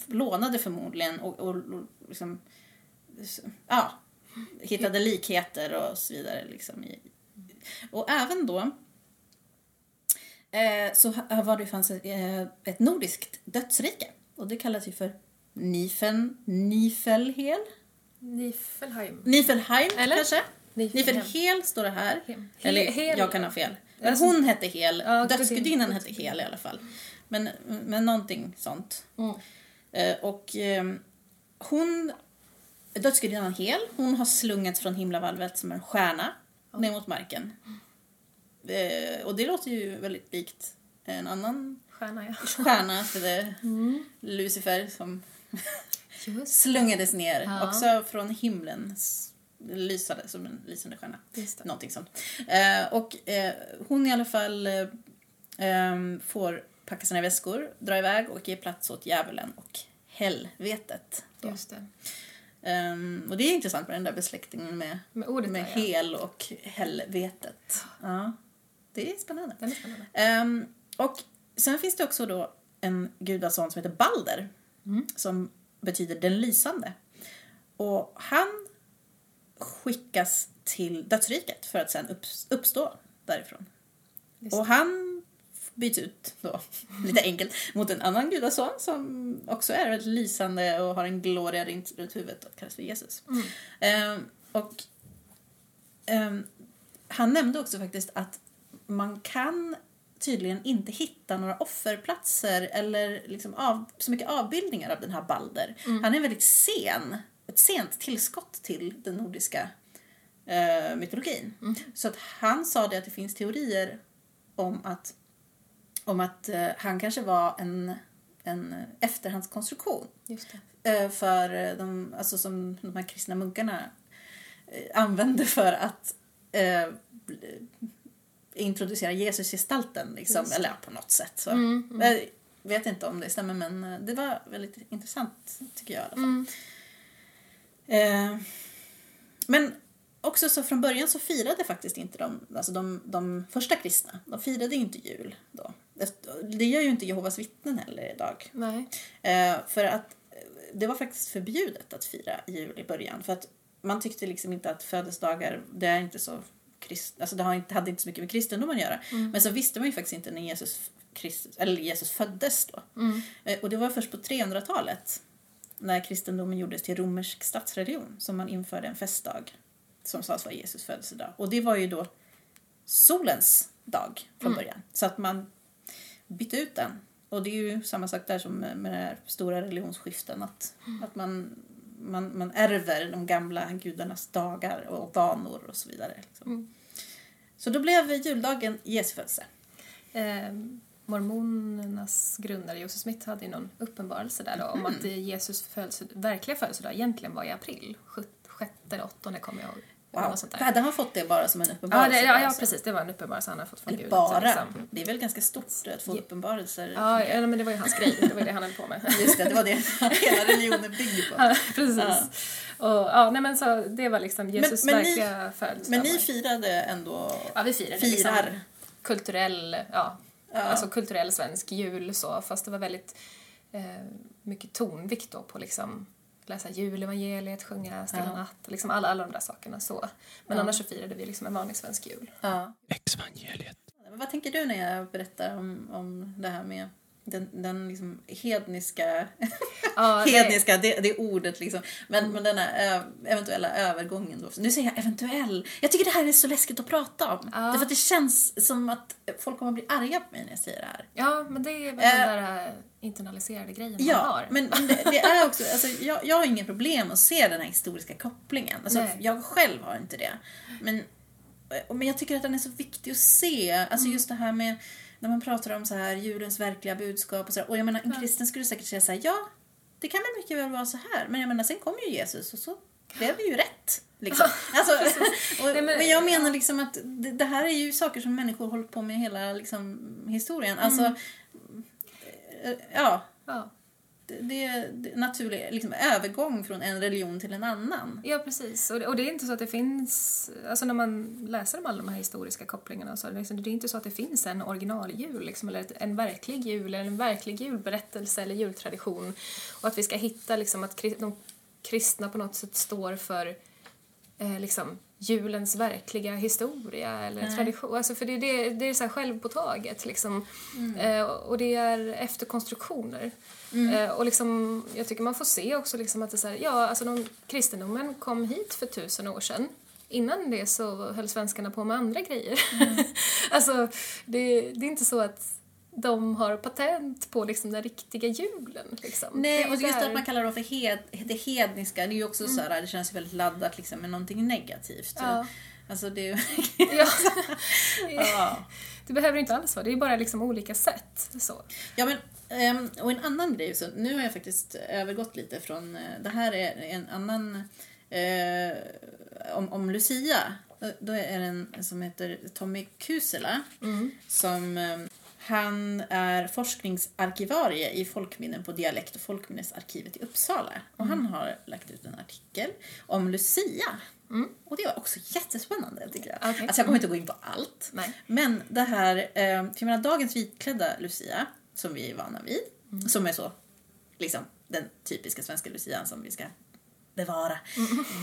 lånade förmodligen och, och, och liksom, ja, hittade likheter och så vidare. Liksom, i, och även då eh, så var det fanns ett, eh, ett nordiskt dödsrike och det kallas ju för Nifen, Nifelhel? Nifelheim. Nifelheim Eller? kanske? Nifelhem. Nifelhel står det här. Hem. He- Eller Hel- jag kan ha fel. Men Alltså- hon hette Hel, Ja, dödsgudinnan gudin- hette Hel i alla fall. Men, men någonting sånt. Mm. Eh, och eh, hon, dödsgudinnan Hel, hon har slungats från himlavalvet som en stjärna ner mot marken. Eh, och det låter ju väldigt likt en annan Stjärna, ja. stjärna, det Lucifer, som slungades ner. Ja. Också från himlen lysade som en lysande stjärna. Någonting sånt. Eh, och eh, hon i alla fall eh, ehm, får packa sina väskor, dra iväg och ge plats åt djävulen och helvetet. Då. Just det. Ehm, och det är intressant med den där besläktningen med, Med ordet med ja. hel och helvetet. Ja, det är spännande. Den är spännande. Ehm, och sen finns det också då en gudason som heter Balder. Som betyder den lysande. Och han skickas till dödsriket för att sen upps- uppstå därifrån. Och han byts ut då, lite enkelt, mot en annan gudason som också är väldigt lysande och har en gloria runt huvudet och kallas för Jesus. Ehm, och ehm, han nämnde också faktiskt att man kan tydligen inte hitta några offerplatser eller liksom av, så mycket avbildningar av den här Balder. Han är väldigt sen, ett sent tillskott till den nordiska eh, mytologin. Så att han sa det att det finns teorier om att, om att eh, han kanske var en, en efterhandskonstruktion eh, för de, alltså som de här kristna munkarna eh, använde för att eh, introducera Jesusgestalten, liksom, eller ja, på något sätt. Så. Mm, mm. Jag vet inte om det stämmer, men eh, det var väldigt intressant, tycker jag i alla fall. Mm. Eh, men också så från början så firade faktiskt inte de, alltså de, de första kristna, de firade inte jul då. Det gör ju inte Jehovas vittnen heller idag. Nej. Eh, för att eh, det var faktiskt förbjudet att fira jul i början. För att man tyckte liksom inte att födelsedagar, det är inte så krist, alltså det har inte, hade inte så mycket med kristendom att göra. Men så visste man ju faktiskt inte när Jesus, Christ, eller Jesus föddes då. Eh, och det var först på 300-talet när kristendomen gjordes till romersk statsreligion som man införde en festdag som sades vara Jesus födelsedag. Och det var ju då solens dag från början. Så att man bytte ut den. Och det är ju samma sak där som med den här stora religionsskiften. Att, att man, man, man ärver de gamla gudarnas dagar och vanor och så vidare. Liksom. Så då blev juldagen Jesu födelse. Eh, mormonernas grundare Joseph Smith hade ju någon uppenbarelse där då, om att eh, Jesus födelse, verkliga födelsedag egentligen var i april. Sjätte eller åttonde kommer jag ihåg. Wow. Hade han fått det bara som en Ja, uppenbarelse? det, ja, ja, precis. Det var en uppenbarelse han hade fått från Gud. bara. liksom. Det är väl ganska stort att få Ja. uppenbarelser. Ja, ja, men det var ju hans grej. Det var det han höll på med. Just det, det var det hela religionen byggde på. Ja, precis. Och, ja, nej, men så det var liksom Jesus men ni- verkliga födelsedag. Men ni firade ändå... Ja, vi firade Firar. liksom kulturell, ja, Ja. alltså kulturell svensk jul så, fast det var väldigt eh, mycket tonvikt då på liksom läsa julevangeliet, sjunga Stilla Ja. natt, liksom alla, alla de där sakerna så. Men Ja. annars så firade vi liksom en vanlig svensk jul. Ja. Exvangeliet. Vad tänker du när jag berättar om, om det här med den, den liksom hedniska, Ja, hedniska det, det ordet liksom. Men, men den här ö, eventuella övergången då. Nu säger jag eventuell. Jag tycker det här är så läskigt att prata om. Ja. Därför att det känns som att folk kommer bli arga på mig när jag säger det här. Ja, men det är väl Eh, den där äh, internaliserade grejen man Ja, har. men, men det, det är också, alltså, jag, jag har ingen problem att se den här historiska kopplingen. Alltså, Nej. jag själv har inte det. Men, och- men jag tycker att den är så viktig att se. Alltså Mm. just det här med när man pratar om så här julens verkliga budskap och så här. Och jag menar, en kristen skulle säkert säga så här, ja, det kan väl mycket väl vara så här. Men jag menar, sen kom ju Jesus och så blev det ju rätt. Liksom. Alltså, och, Nej, men- och jag menar liksom att det, det här är ju saker som människor hållit på med hela liksom, historien. Alltså, Mm. eh, ja, Ja. Det, är är naturlig liksom, övergång från en religion till en annan. Ja, precis. Och det, och det är inte så att det finns... Alltså när man läser om alla de här historiska kopplingarna så är det, liksom, det är inte så att det finns en originaljul liksom, eller ett, en verklig jul eller en verklig julberättelse eller jultradition. Och att vi ska hitta liksom, att de kristna på något sätt står för eh, liksom, julens verkliga historia eller Nej. tradition. Alltså, för det, är det, det är så här självpåtaget. Liksom. Eh, och det är efterkonstruktioner. Eh, och liksom, jag tycker man får se också liksom att det är så här, ja, alltså de, kristendomen kom hit för tusen år sedan. Innan det så höll svenskarna på med andra grejer. alltså, det, det är inte så att de har patent på liksom den riktiga julen. Liksom. Nej, och just där- att man kallar det för hed, det hedniska, det är ju också så här, det känns ju väldigt laddat liksom, med någonting negativt. Ja. Alltså det är. Ja. ja. Det behöver inte alls vara, det är bara liksom olika sätt. Så. Ja, men, och en annan grej, så nu har jag faktiskt övergått lite från, eh, det här är en annan, eh, om, om Lucia, Då- är det en som heter Tommy Kusela, som eh, han är forskningsarkivarie i folkminnen på Dialekt och folkminnesarkivet i Uppsala. Och han har lagt ut en artikel om Lucia. Och det var också jättespännande tycker jag. Okej. Alltså jag kommer inte gå in på allt. Nej. Men det här, eh, för jag menar dagens vitklädda Lucia, som vi är vana vid, som är så, liksom den typiska svenska Lucian som vi ska bevara.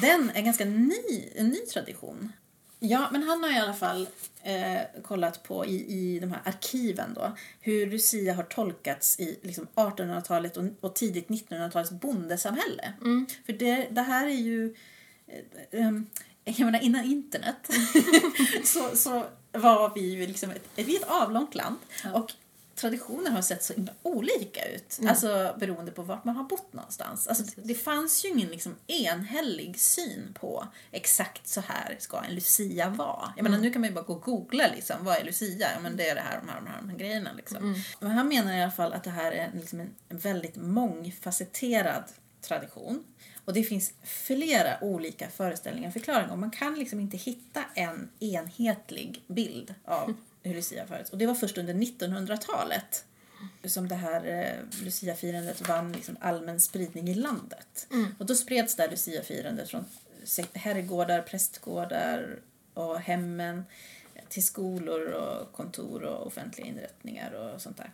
Den är ganska ny, en ny tradition. Ja, men han har i alla fall eh, kollat på i, i de här arkiven då, hur Lucia har tolkats i liksom 1800-talet och, och tidigt 1900-talets bondesamhälle. För det, det här är ju eh, ehm, jag menar innan internet så, så var vi ju liksom ett, är ett avlångt land och traditioner har sett så himla olika ut. Alltså beroende på vart man har bott någonstans. Alltså, det fanns ju ingen liksom enhällig syn på exakt så här ska en Lucia vara. Jag menar nu kan man ju bara gå och googla liksom, vad är Lucia? Ja men det är det här, de här, de här, de här grejerna liksom. Men han menar i alla fall att det här är liksom en, en väldigt mångfacetterad tradition. Och det finns flera olika föreställningar och förklaringar. Och man kan liksom inte hitta en enhetlig bild av hur Lucia förut. Och det var först under 1900-talet som det här eh, Lucia-firandet vann liksom allmän spridning i landet. Och då spreds det här Lucia-firandet från herrgårdar, prästgårdar och hemmen till skolor och kontor och offentliga inrättningar och sånt där.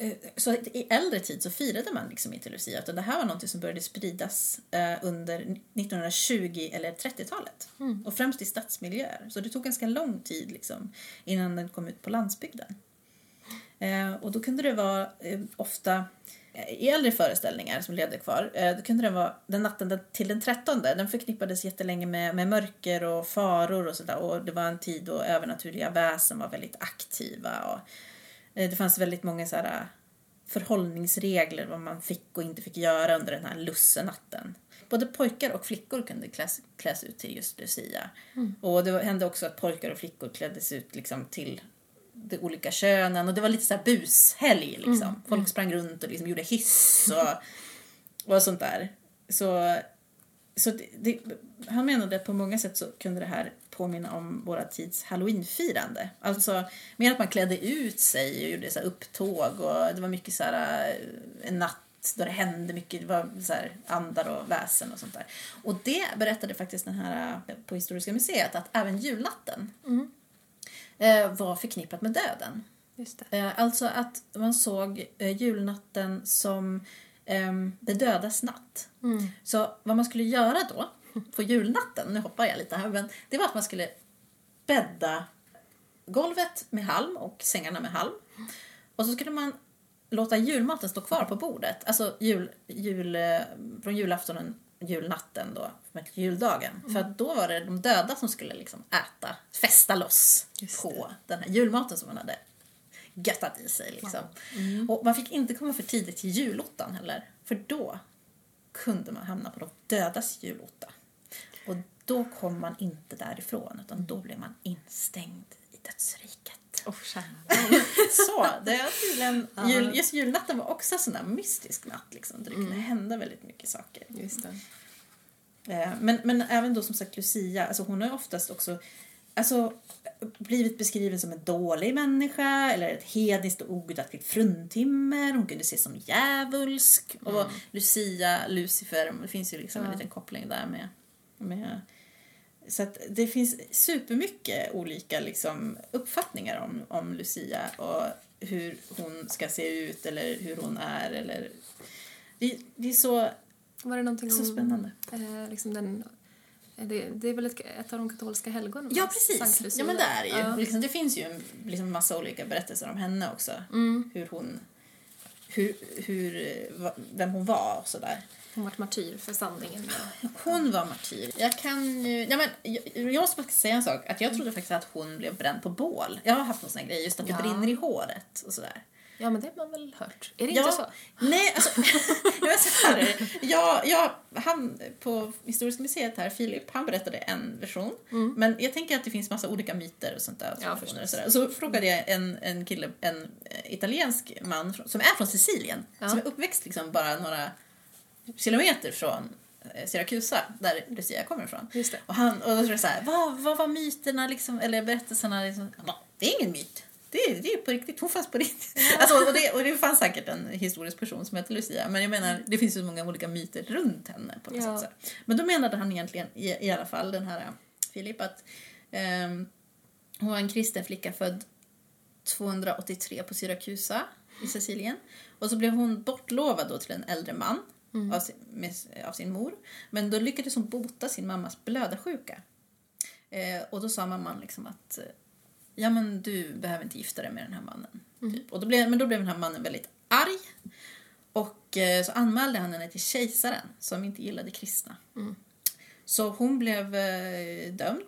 Eh, Så i äldre tid så firade man liksom inte Lucia utan det här var något som började spridas eh, under 1920 eller 30-talet. Och främst i stadsmiljöer. Så det tog ganska lång tid liksom, innan den kom ut på landsbygden. Eh, och då kunde det vara ofta i äldre föreställningar som levde kvar, då kunde det vara den natten till den 13. Den förknippades jättelänge med, med mörker och faror och sådär. Och det var en tid då övernaturliga väsen var väldigt aktiva. Och, det fanns väldigt många så här, förhållningsregler vad man fick och inte fick göra under den här lussenatten. Både pojkar och flickor kunde kläs, kläs ut till just Lucia. Och det hände också att pojkar och flickor kläddes ut liksom till de olika könen och det var lite så här bushelg liksom. Folk sprang runt och liksom gjorde hiss och, och sånt där. Så, så det, det, han menade att på många sätt så kunde det här påminna om våra tids halloweenfirande. Alltså mer att man klädde ut sig och gjorde så upptåg och det var mycket så här eh, en natt då det hände mycket, det var så här andar och väsen och sånt där. Och det berättade faktiskt den här eh, på Historiska museet att även julnatten eh, var förknippat med döden. Alltså att man såg julnatten som um, det dödas natt. Så vad man skulle göra då, på julnatten, nu hoppar jag lite här, men det var att man skulle bädda golvet med halm och sängarna med halm. Och så skulle man låta julmaten stå kvar på bordet. Alltså jul, jul, eh, från julaftonen, julnatten då, juldagen. För att då var det de döda som skulle liksom äta, festa loss på den här julmaten som man hade göttat i sig. Liksom. Och man fick inte komma för tidigt till julottan heller. För då kunde man hamna på de dödas julotta. Då kom man inte därifrån utan då blev man instängd i dödsriket. Oh, Så, det är tydligen, jul, just julnatten var också en sån där mystisk natt liksom, där det kunde hända väldigt mycket saker. Just det. Eh, Men, men även då som sagt Lucia, alltså hon har ju oftast också alltså, blivit beskriven som en dålig människa eller ett hedniskt och ogudaktigt fruntimmer. Hon kunde ses som djävulsk. Och Lucia, Lucifer, det finns ju liksom en Ja. liten koppling där med, med så att det finns supermycket olika liksom, uppfattningar om, om Lucia och hur hon ska se ut eller hur hon är. Eller... Det, det är så, Var det någonting så om spännande. eh, liksom den, det, det är väl ett, ett av de katolska helgonen? Ja, precis. Ja, men det är ju. Ja. Liksom, det finns ju en liksom, massa olika berättelser om henne också. Mm. Hur hon... Hur, hur, vem hon var och sådär. Hon var martyr för sanningen. Hon var martyr. Jag kan ju... Ja, men, jag, jag måste faktiskt säga en sak. Att jag trodde faktiskt att hon blev bränd på bål. Jag har haft någon sån grej, just att det Ja. brinner i håret och sådär. Ja, men det har man väl hört? Är det Ja. inte så? Nej, alltså... så här, jag, jag, han på Historiska museet här, Filip, han berättade en version. Men jag tänker att det finns massa olika myter och sånt där. Mm. Ja, och sådär. Så frågade jag en, en kille, en eh, italiensk man som är från Sicilien. Ja. Som är uppväxt liksom bara några kilometer från eh, Syrakusa, där Lucia kommer ifrån. Och, han, och då tror jag så här, vad, vad var myterna liksom, eller berättelserna? Liksom? Han bara, det är ingen myt. Det är, det är på riktigt, hon fanns på riktigt. Alltså, och, det, och det fanns säkert en historisk person som heter Lucia, men jag menar, det finns ju så många olika myter runt henne på något Ja. sätt. Så. Men då menade han egentligen, i, i alla fall, den här Filip, att ehm, hon var en kristen flicka född 283 på Syrakusa i Sicilien. Och så blev hon bortlovad då till en äldre man av, sin, med, av sin mor. Men då lyckades hon bota sin mammas blödarsjuka. Eh, och då sa mamman liksom att ja men du behöver inte gifta dig med den här mannen. Typ. Och då blev, men då blev den här mannen väldigt arg. Och eh, så anmälde han henne till kejsaren som inte gillade kristna. Så hon blev eh, dömd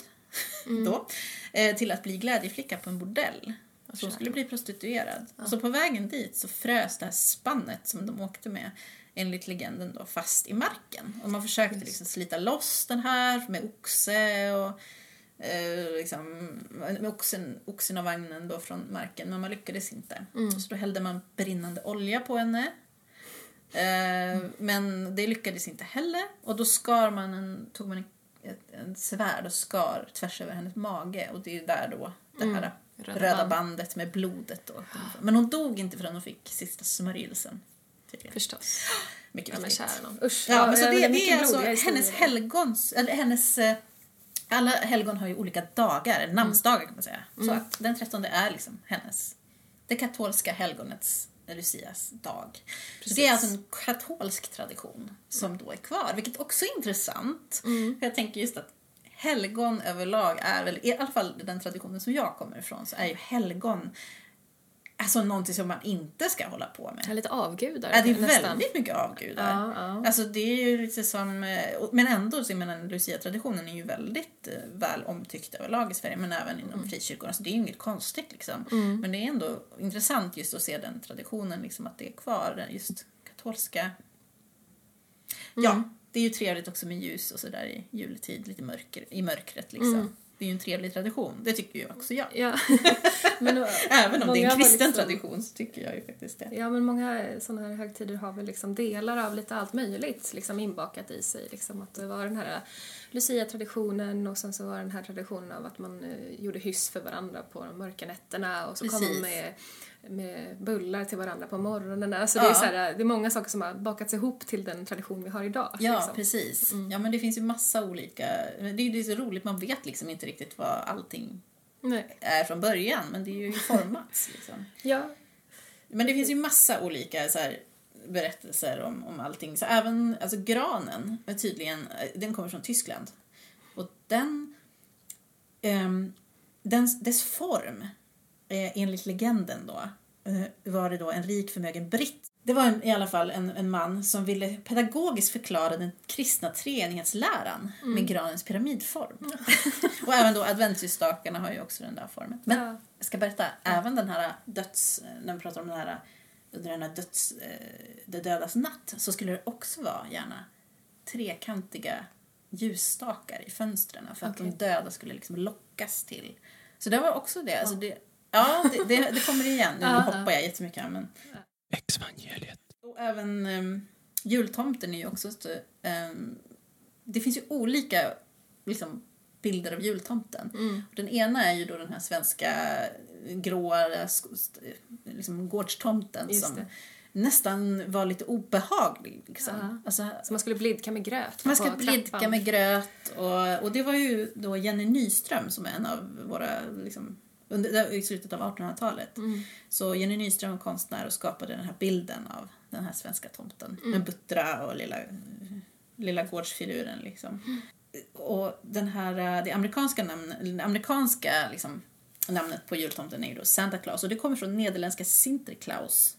då eh, till att bli glädjeflicka på en bordell. Så hon skulle bli prostituerad. Och så på vägen dit så frös det här spannet som de åkte med enligt legenden då fast i marken. Och man försökte liksom slita loss den här med oxe och eh, liksom, med oxen, oxen och vagnen då från marken men man lyckades inte. Så då hällde man brinnande olja på henne. Eh, Men det lyckades inte heller. Och då skar man en, tog man en, ett, en svärd och skar tvärs över hennes mage. Och det är där då det här Röda röda, band. bandet med blodet. Då. Men hon dog inte förrän hon fick sista smörjelsen. tydligen. Förstås. Mycket Ja, men viktigt. kära. Usch. Ja, men så ja, det, det mycket är alltså hennes helgons, eller hennes, eh, alla helgon har ju olika dagar, namnsdagar kan man säga. Så att den 13 är liksom hennes, det katolska helgonets Lucias dag. Så det är alltså en katolsk tradition som då är kvar, vilket också är intressant. För jag tänker just att helgon överlag är väl, i alla fall den traditionen som jag kommer ifrån, så är ju helgon Alltså någonting som man inte ska hålla på med. Ja, lite avgudar Ja, det är nästan. väldigt mycket avgudar. Ja, ja. Alltså det är ju lite som, eh, men ändå så menar Lucia-traditionen är ju väldigt eh, väl omtyckt överlag i Sverige men även inom frikyrkorna så det är ju inget konstigt liksom. Men det är ändå intressant just att se den traditionen liksom att det är kvar, den just katolska. Ja, det är ju trevligt också med ljus och sådär i juletid, lite mörker, i mörkret liksom. Det är ju en trevlig tradition, det tycker ju också jag. Ja. men, då- Även om det är en kristen liksom- tradition så tycker jag ju faktiskt det. Ja, men många sådana här högtider har väl liksom delar av lite allt möjligt liksom inbakat i sig. Liksom att det var den här Lucia-traditionen och sen så var den här traditionen av att man eh, gjorde hyss för varandra på de mörka nätterna och så kom Precis. man med, med bullar till varandra på morgonen. Alltså det, är Ja. så här, det är många saker som har bakats ihop till den tradition vi har idag. Ja, liksom. precis. Ja, men det finns ju massa olika... Det är ju så roligt, man vet liksom inte riktigt vad allting Nej. är från början, men det är ju formats liksom. Ja, Men det finns ju massa olika så här, berättelser om, om allting. Så även alltså granen är tydligen, den kommer från Tyskland. Och den, ehm, den dess form, eh, enligt legenden då, eh, var det då en rik förmögen britt. Det var en, i alla fall en, en man som ville pedagogiskt förklara den kristna treenighetsläran med granens pyramidform. och även då adventsljusstakarna har ju också den där formen. Men Ja. jag ska berätta, även den här döds... När vi pratar om den här, under den här döds... Eh, det dödas natt så skulle det också vara gärna trekantiga ljusstakar i fönstren för att Okej. de döda skulle liksom lockas till. Så det var också det. Alltså det ja, det, det, det kommer igen. Nu Ja, ja. hoppar jag jättemycket här men... Exvangeliet. Och även um, jultomten är ju också... ett, ehm, det finns ju olika liksom, bilder av jultomten. Mm. Den ena är ju då den här svenska gråa liksom, gårdstomten som nästan var lite obehaglig. Liksom. Ja. Alltså, Så man skulle blidka med gröt man på blidka trappan. med gröt och, och det var ju då Jenny Nyström som är en av våra liksom, under, i slutet av 1800-talet. Mm. Så Jenny Nyström var konstnär och skapade den här bilden av den här svenska tomten Mm. med buttra och lilla, lilla gårdsfiluren liksom. Och den här, eh, det amerikanska, namn, amerikanska liksom, namnet på jultomten är ju då Santa Claus och det kommer från nederländska Sinterklaus.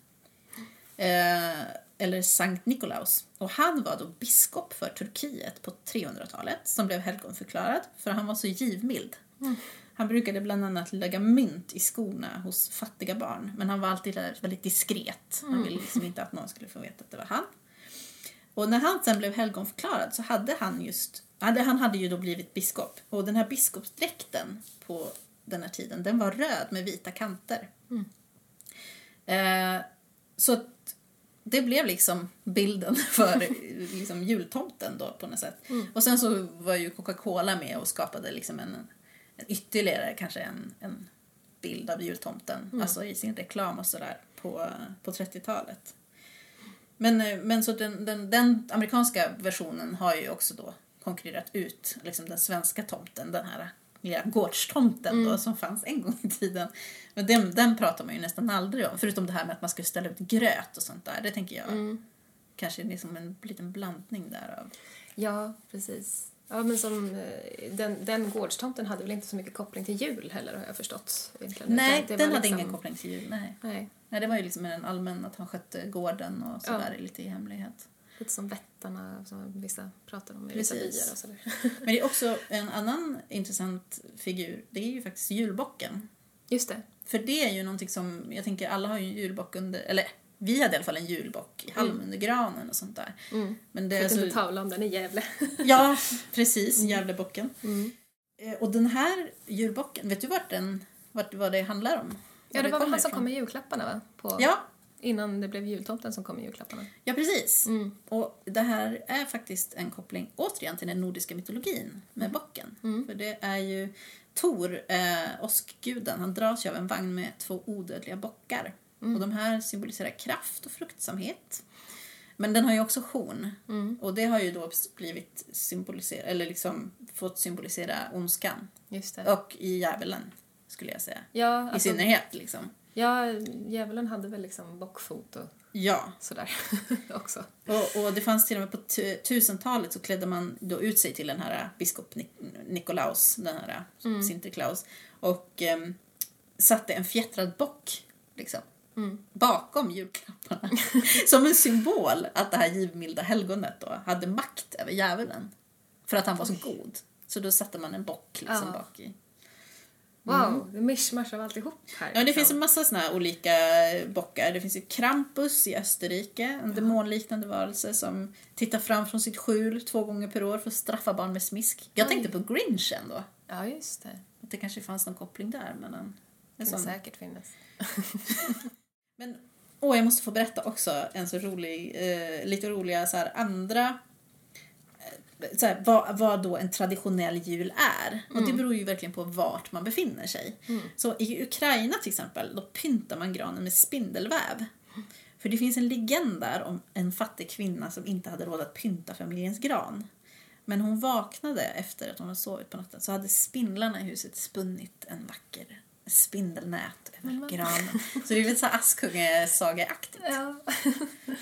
Eh, eller Sankt Nikolaus. Och han var då biskop för Turkiet på 300-talet som blev helgonförklarad för han var så givmild. Han brukade bland annat lägga mynt i skorna hos fattiga barn men han var alltid väldigt diskret. Han ville liksom inte att någon skulle få veta att det var han. Och när han sen blev helgonförklarad så hade han just, han hade ju då blivit biskop. Och den här biskopsdräkten på den här tiden, den var röd med vita kanter. Eh, så att det blev liksom bilden för liksom jultomten då på något sätt. Och sen så var ju Coca-Cola med och skapade liksom en, en ytterligare kanske en, en bild av jultomten, alltså i sin reklam och sådär på, på 30-talet. Men, eh, men så den, den, den amerikanska versionen har ju också då konkurrerat ut liksom den svenska tomten, den här lilla gårdstomten då, som fanns en gång i tiden. Men den, den pratar man ju nästan aldrig om, förutom det här med att man skulle ställa ut gröt och sånt där. Det tänker jag kanske är liksom en liten blandning där av... Ja, precis. Ja, men som, eh, den, den gårdstomten hade väl inte så mycket koppling till jul heller har jag förstått. egentligen. Nej, den hade liksom- ingen koppling till jul. Nej. Nej, nej, det var ju liksom en allmän att han skötte gården och sådär lite i hemlighet. Lite som vättarna som vissa pratar om i vissa byar och sådär. Men det är också en annan intressant figur, det är ju faktiskt julbocken. Just det. För det är ju någonting som, jag tänker alla har ju en julbock under, eller vi hade i alla fall en julbock i halm under granen och sånt där. Mm. Men det kunde alltså, tala om den i Gävle. ja, precis, Gävlebocken. Mm. Eh, Och den här julbocken, vet du vart den, vart, vad det handlar om? Ja, det var väl han som kom med julklapparna va? På, Ja, Innan det blev jultomten som kom med julklapparna. ja precis. Mm. Och det här är faktiskt en koppling återigen till den nordiska mytologin med bocken. Mm. För det är ju Tor, eh, åskguden, han dras ju av en vagn med två odödliga bockar. Mm. Och de här symboliserar kraft och fruktsamhet. Men den har ju också horn. Mm. Och det har ju då blivit symboliserat, eller liksom fått symbolisera ondskan. Och i djävulen, skulle jag säga. Ja, I alltså, synnerhet liksom. Ja, djävulen hade väl liksom bockfot och Ja, sådär också. Och, och det fanns till och med på tu- 1000-talet så klädde man då ut sig till den här biskop Nik- Nikolaus, den här Mm. Sinterklaus, och em, satte en fjättrad bock liksom, Mm. bakom julklapparna. Som en symbol att det här givmilda helgonet då hade makt över djävulen. För att han var så god. Så då satte man en bock liksom Ja. bak i. Wow, det är mischmasch av alltihop här. Ja, det liksom. finns en massa såna här olika bockar. Det finns ju Krampus i Österrike, en demonliknande varelse som tittar fram från sitt skjul två gånger per år för att straffa barn med smisk. Jag Oj. tänkte på Grinchen då. Ja, just det. Att det kanske fanns någon koppling där mellan en Det kan sån. säkert finnas. Men, åh, jag måste få berätta också en så rolig, eh, lite roliga så här, andra så här, vad, vad då en traditionell jul är. Och det beror ju verkligen på vart man befinner sig. Så i Ukraina till exempel, då pyntar man granen med spindelväv. För det finns en legend där om en fattig kvinna som inte hade råd att pynta familjens gran. Men hon vaknade efter att hon hade sovit på natten så hade spindlarna i huset spunnit en vacker spindelnät över granen. Så det är lite så Askungesagaaktigt. Ja.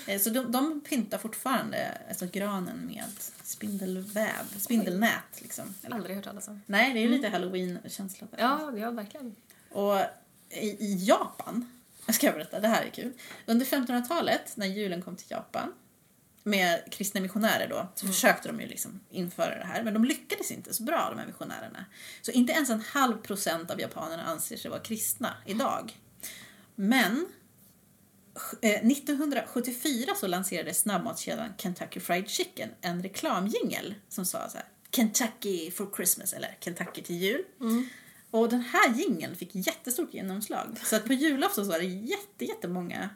Eh, Så de, de pyntar fortfarande alltså granen med spindelväv, spindelnät liksom. Eller, Aldrig hört talas om. nej, det är ju lite halloween-känsla. där. Ja, ja, verkligen. Och i, i Japan, jag ska berätta, det här är kul. Under 1500-talet, när julen kom till Japan, med kristna missionärer då, så försökte de ju liksom införa det här. Men de lyckades inte så bra, de här missionärerna. Så inte ens en halv procent av japanerna anser sig vara kristna idag. Men eh, 1974 så lanserade snabbmatskedjan Kentucky Fried Chicken en reklamjingel som sa så här Kentucky for Christmas eller Kentucky till jul. Och den här jingeln fick jättestort genomslag. Så att på julafton så var det jätte, jättemånga eh,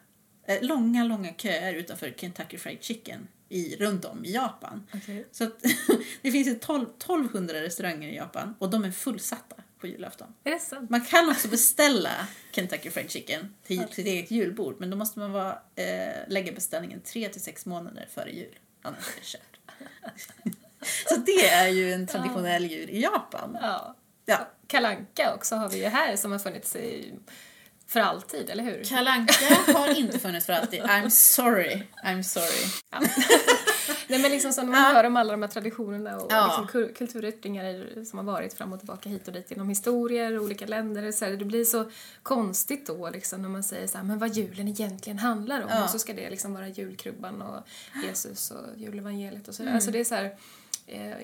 långa, långa köer utanför Kentucky Fried Chicken i, runt om i Japan. Okej. Så att det finns ju 12, 1200 restauranger i Japan och de är fullsatta på julafton. Är det sant? Man kan också beställa Kentucky Fried Chicken till till sitt eget julbord men då måste man vara, eh, lägga beställningen 3 till sex månader före jul. Annars är det kört. Så det är ju en traditionell jul i Japan. Ja. Ja. Kalanka också har vi ju här som har funnits i, för alltid, eller hur? Kalanka har inte funnits för alltid. I'm sorry. I'm sorry. Nej men liksom så när man Ja. hör om alla de här traditionerna och Ja. liksom kul- kulturyttringar som har varit fram och tillbaka hit och dit genom historier och olika länder. Så här, det blir så konstigt då liksom när man säger så här, men vad julen egentligen handlar om. Ja. Och så ska det liksom vara julkrubban och Jesus och julevangeliet och så. Mm. Alltså det är så här,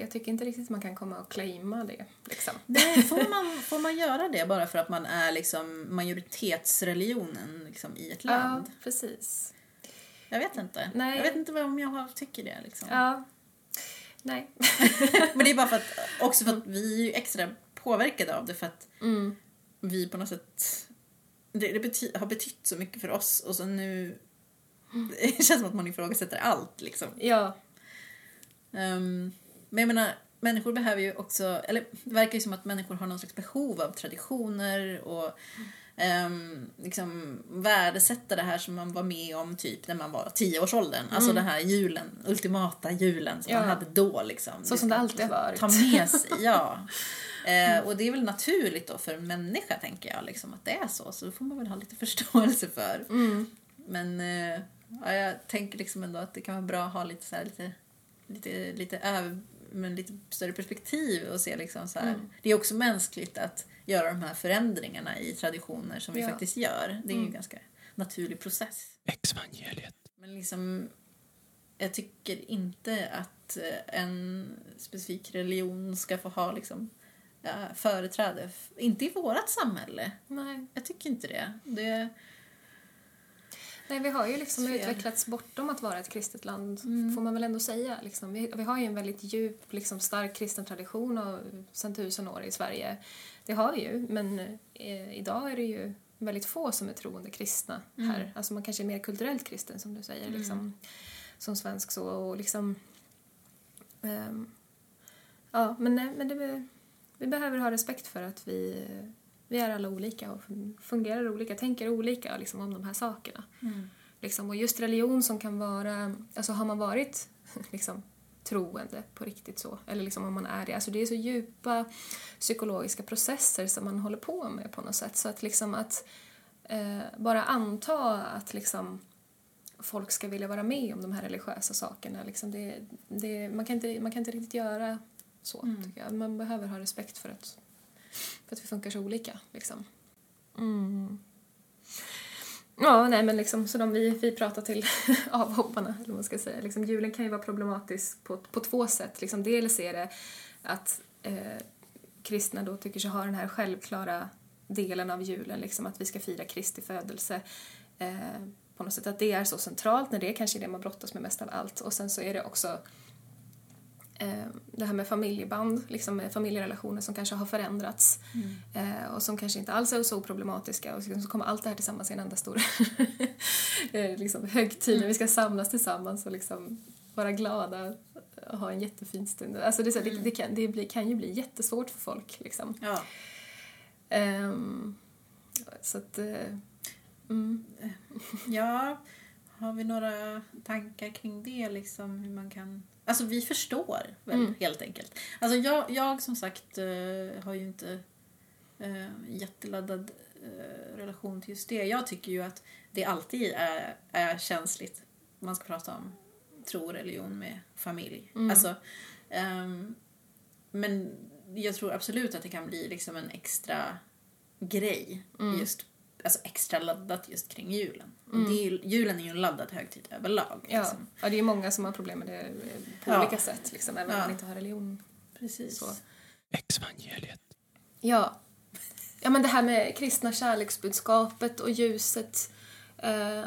jag tycker inte riktigt man kan komma och claima det liksom. Nej, får man, får man göra det bara för att man är liksom majoritetsreligionen liksom, i ett land? Ja, precis. Jag vet inte. Nej. Jag vet inte om jag tycker det. Liksom. Ja. Nej. Men det är bara för att, också för att vi är ju extra påverkade av det för att Mm. vi på något sätt det, det bety, har betytt så mycket för oss och så nu det känns som att man ifrågasätter allt liksom. Ja. Ehm, men jag menar, människor behöver ju också, eller det verkar ju som att människor har någon slags behov av traditioner och um, liksom värdesätta det här som man var med om typ när man var tioårsåldern. Alltså den här julen, ultimata julen som man Mm. Ja. hade då liksom. Så som det alltid har varit. Ta med sig, ja. Eh, och det är väl naturligt då för en människa tänker jag liksom att det är så. Så då får man väl ha lite förståelse för. Mm. Men eh, ja, jag tänker liksom ändå att det kan vara bra att ha lite så här, lite, lite, lite, över, men lite större perspektiv och se liksom så här. Mm. Det är också mänskligt att göra de här förändringar i traditioner som vi Ja. faktiskt gör. Det är ju Mm. en ganska naturlig process. Exvangeliet. Men liksom, jag tycker inte att eh, en specifik religion ska få ha liksom, ja, företräde. Inte i vårt samhälle. Nej. Jag tycker inte det. det Nej, vi har ju liksom Fel. utvecklats bortom att vara ett kristet land, Mm. får man väl ändå säga. Liksom. Vi, vi har ju en väldigt djup, liksom, stark kristen tradition av, sedan tusen år i Sverige. Det har vi ju, men eh, idag är det ju väldigt få som är troende kristna här. Alltså man kanske är mer kulturellt kristen som du säger, liksom, som svensk så. Och liksom, ehm, ja, men, nej, men det, vi behöver ha respekt för att vi, vi är alla olika och fun- fungerar olika, tänker olika liksom, om de här sakerna. Liksom, och just religion som kan vara, alltså har man varit liksom, troende på riktigt så, eller liksom om man är det, alltså det är så djupa psykologiska processer som man håller på med på något sätt. Så att liksom att eh, bara anta att liksom folk ska vilja vara med om de här religiösa sakerna, liksom det, det, man, kan inte, man kan inte riktigt göra så, tycker jag. Man behöver ha respekt för att, för att vi funkar så olika, liksom. Mm. Ja, nej men liksom, så de vi, vi pratar till avhopparna, eller vad man ska säga. Liksom, julen kan ju vara problematisk på, på två sätt. Liksom, dels är det att eh, kristna då tycker sig ha den här självklara delen av julen, liksom att vi ska fira Kristi födelse. Eh, på något sätt att det är så centralt, när det är kanske det man brottas med mest av allt. Och sen så är det också det här med familjeband, liksom med familjerelationer som kanske har förändrats eh, och som kanske inte alls är så problematiska och så kommer allt det här tillsammans i en enda stor eh, liksom, högtid när vi ska samlas tillsammans och liksom vara glada och ha en jättefin stund. Alltså det, så, det, det, kan, det blir, kan ju bli jättesvårt för folk. Liksom. ja. Ehm, så att... eh, mm. Ja, har vi några tankar kring det? Liksom, hur man kan... Alltså vi förstår väl Mm. helt enkelt. Alltså jag, jag som sagt eh, har ju inte eh, jätteladdad eh, relation till just det. Jag tycker ju att det alltid är, är känsligt man ska prata om tro och religion med familj. Alltså, ehm, men jag tror absolut att det kan bli liksom en extra grej just Alltså extra laddat just kring julen. Och det är ju, julen är ju en laddad högtid överlag. Ja, Liksom. ja, det är många som har problem med det eh, på Ja. olika sätt, liksom, även om Ja. man inte har religion. Precis. Så. Exvangeliet. Ja. ja, men det här med kristna kärleksbudskapet och ljuset eh,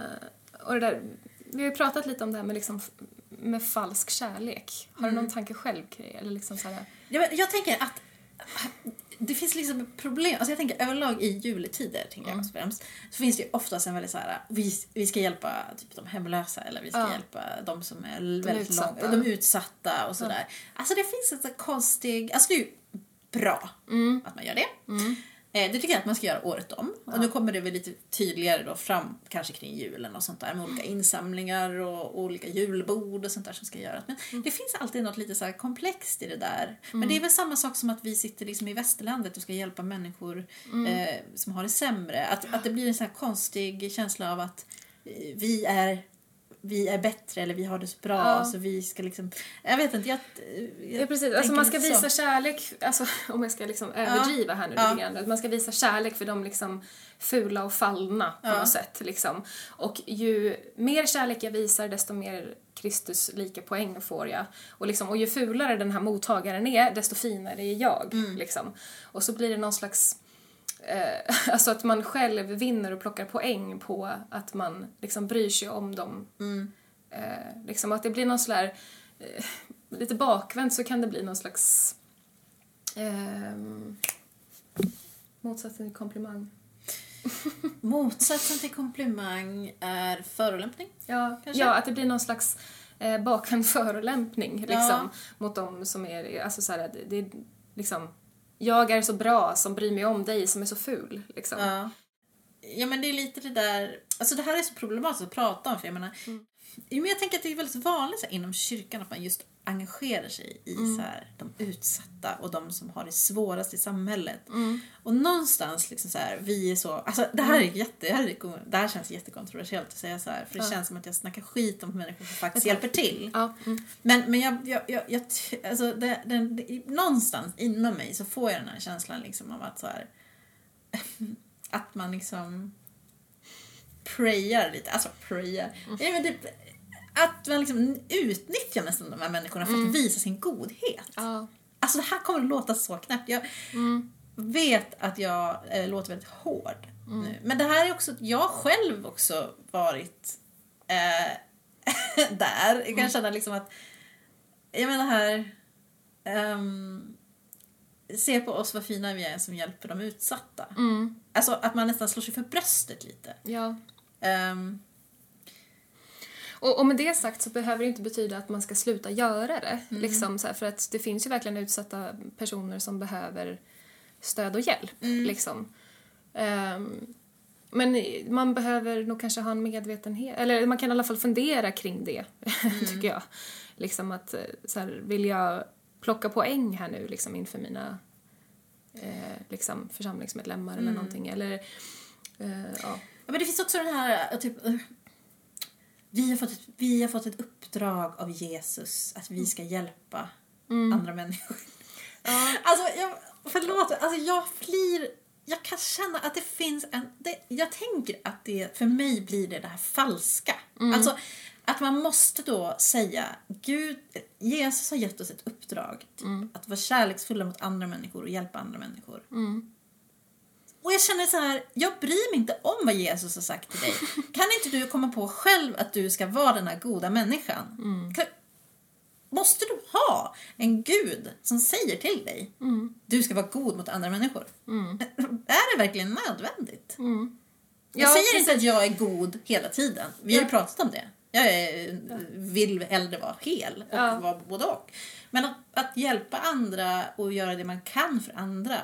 och det där. Vi har ju pratat lite om det här med, liksom, med falsk kärlek. Har du någon tanke själv kring det? Eller liksom så här, Ja, men jag tänker att det finns liksom ett problem. Alltså jag tänker överlag i juletider, tänker Mm. jag främst, så finns det ju oftast en väldigt så här, vi, vi ska hjälpa typ de hemlösa eller vi ska Ja. hjälpa de som är väldigt utsatta. långt, de utsatta och sådär. Alltså det finns en så konstig, alltså det är ju bra Mm. att man gör det. Eh, Det tycker jag att man ska göra året om. Och nu kommer det väl lite tydligare då fram, kanske kring julen och sånt där med olika insamlingar och olika julbord och sånt där som ska göras. Men det finns alltid något lite så komplext i det där. Men det är väl samma sak som att vi sitter liksom i västerlandet och ska hjälpa människor eh, som har det sämre. Att, att det blir en så här konstig känsla av att eh, vi är vi är bättre eller vi har det så bra Ja. så vi ska liksom... Jag vet inte, jag, jag Ja, precis. Alltså, man ska lite så. visa kärlek, alltså, om jag ska liksom överdriva här nu Ja. lite grann. Man ska visa kärlek för de liksom fula och fallna på Ja. något sätt. Liksom. Och ju mer kärlek jag visar, desto mer Kristus lika poäng får jag. Och, liksom, och ju fulare den här mottagaren är, desto finare är jag. Mm. Liksom. Och så blir det någon slags Eh, alltså att man själv vinner och plockar poäng på att man liksom bryr sig om dem. Mm. Eh, liksom att det blir någon där, eh, lite bakvänt så kan det bli någon slags ehm, motsatsen till komplimang. Motsatsen till komplimang är förolämpning. Ja, Kanske? ja att det blir någon slags eh, bakvänd förolämpning liksom, Ja. mot dem som är, alltså så här, det, det är liksom, jag är så bra som bryr mig om dig som är så ful. Liksom. Ja. ja, men det är lite det där... Alltså det här är så problematiskt att prata om för jag menar... Jo, men jag tänker att det är väldigt vanligt så inom kyrkan att man just engagerar sig i så här, de utsatta och de som har det svårast i samhället. Och någonstans liksom så här, vi är så... Alltså det här, är jätte, det här, är, det här känns jättekontroversiellt att säga så här för det känns som att jag snackar skit om människor som faktiskt hjälper till. Ja, mm. Men, men jag, jag, jag, jag alltså det, det, det, någonstans inom mig så får jag den här känslan liksom av att så här, att man liksom prayar lite, alltså prayar. Ja, men det, att man liksom utnyttjar nästan de här människorna för att visa sin godhet. ja. Alltså det här kommer att låta så knäppt. Jag vet att jag eh, låter väldigt hård nu. Men det här är också, jag själv också varit eh, där. Jag kan känna liksom att, jag menar här, ehm, se på oss vad fina vi är som hjälper de utsatta. Mm. Alltså att man nästan slår sig för bröstet lite. ja. Ehm, Och, och med det sagt så behöver det inte betyda att man ska sluta göra det. Liksom, så här, för att det finns ju verkligen utsatta personer som behöver stöd och hjälp. Liksom. Ehm, men man behöver nog kanske ha en medvetenhet, eller man kan i alla fall fundera kring det, tycker jag. Liksom att, eh, så här, vill jag plocka poäng här nu liksom inför mina eh, liksom församlingsmedlemmar eller någonting, eller eh, ja. Ja, men det finns också den här, äh, typ, äh, vi har, fått ett, vi har fått ett uppdrag av Jesus att vi ska hjälpa andra människor. Alltså, jag, förlåt, alltså jag blir, jag kan känna att det finns en, det, jag tänker att det, för mig blir det det här falska. Alltså, att man måste då säga, Gud, Jesus har gett oss ett uppdrag typ, att vara kärleksfulla mot andra människor och hjälpa andra människor. Och jag känner så här, jag bryr mig inte om vad Jesus har sagt till dig. Kan inte du komma på själv att du ska vara den här goda människan? Kan, måste du ha en gud som säger till dig du ska vara god mot andra människor? Är det verkligen nödvändigt? Jag Ja, säger inte att jag är god hela tiden. Vi har ju Ja. pratat om det. Jag är, vill hellre vara hel och Ja. vara både och. Men att, att hjälpa andra och göra det man kan för andra.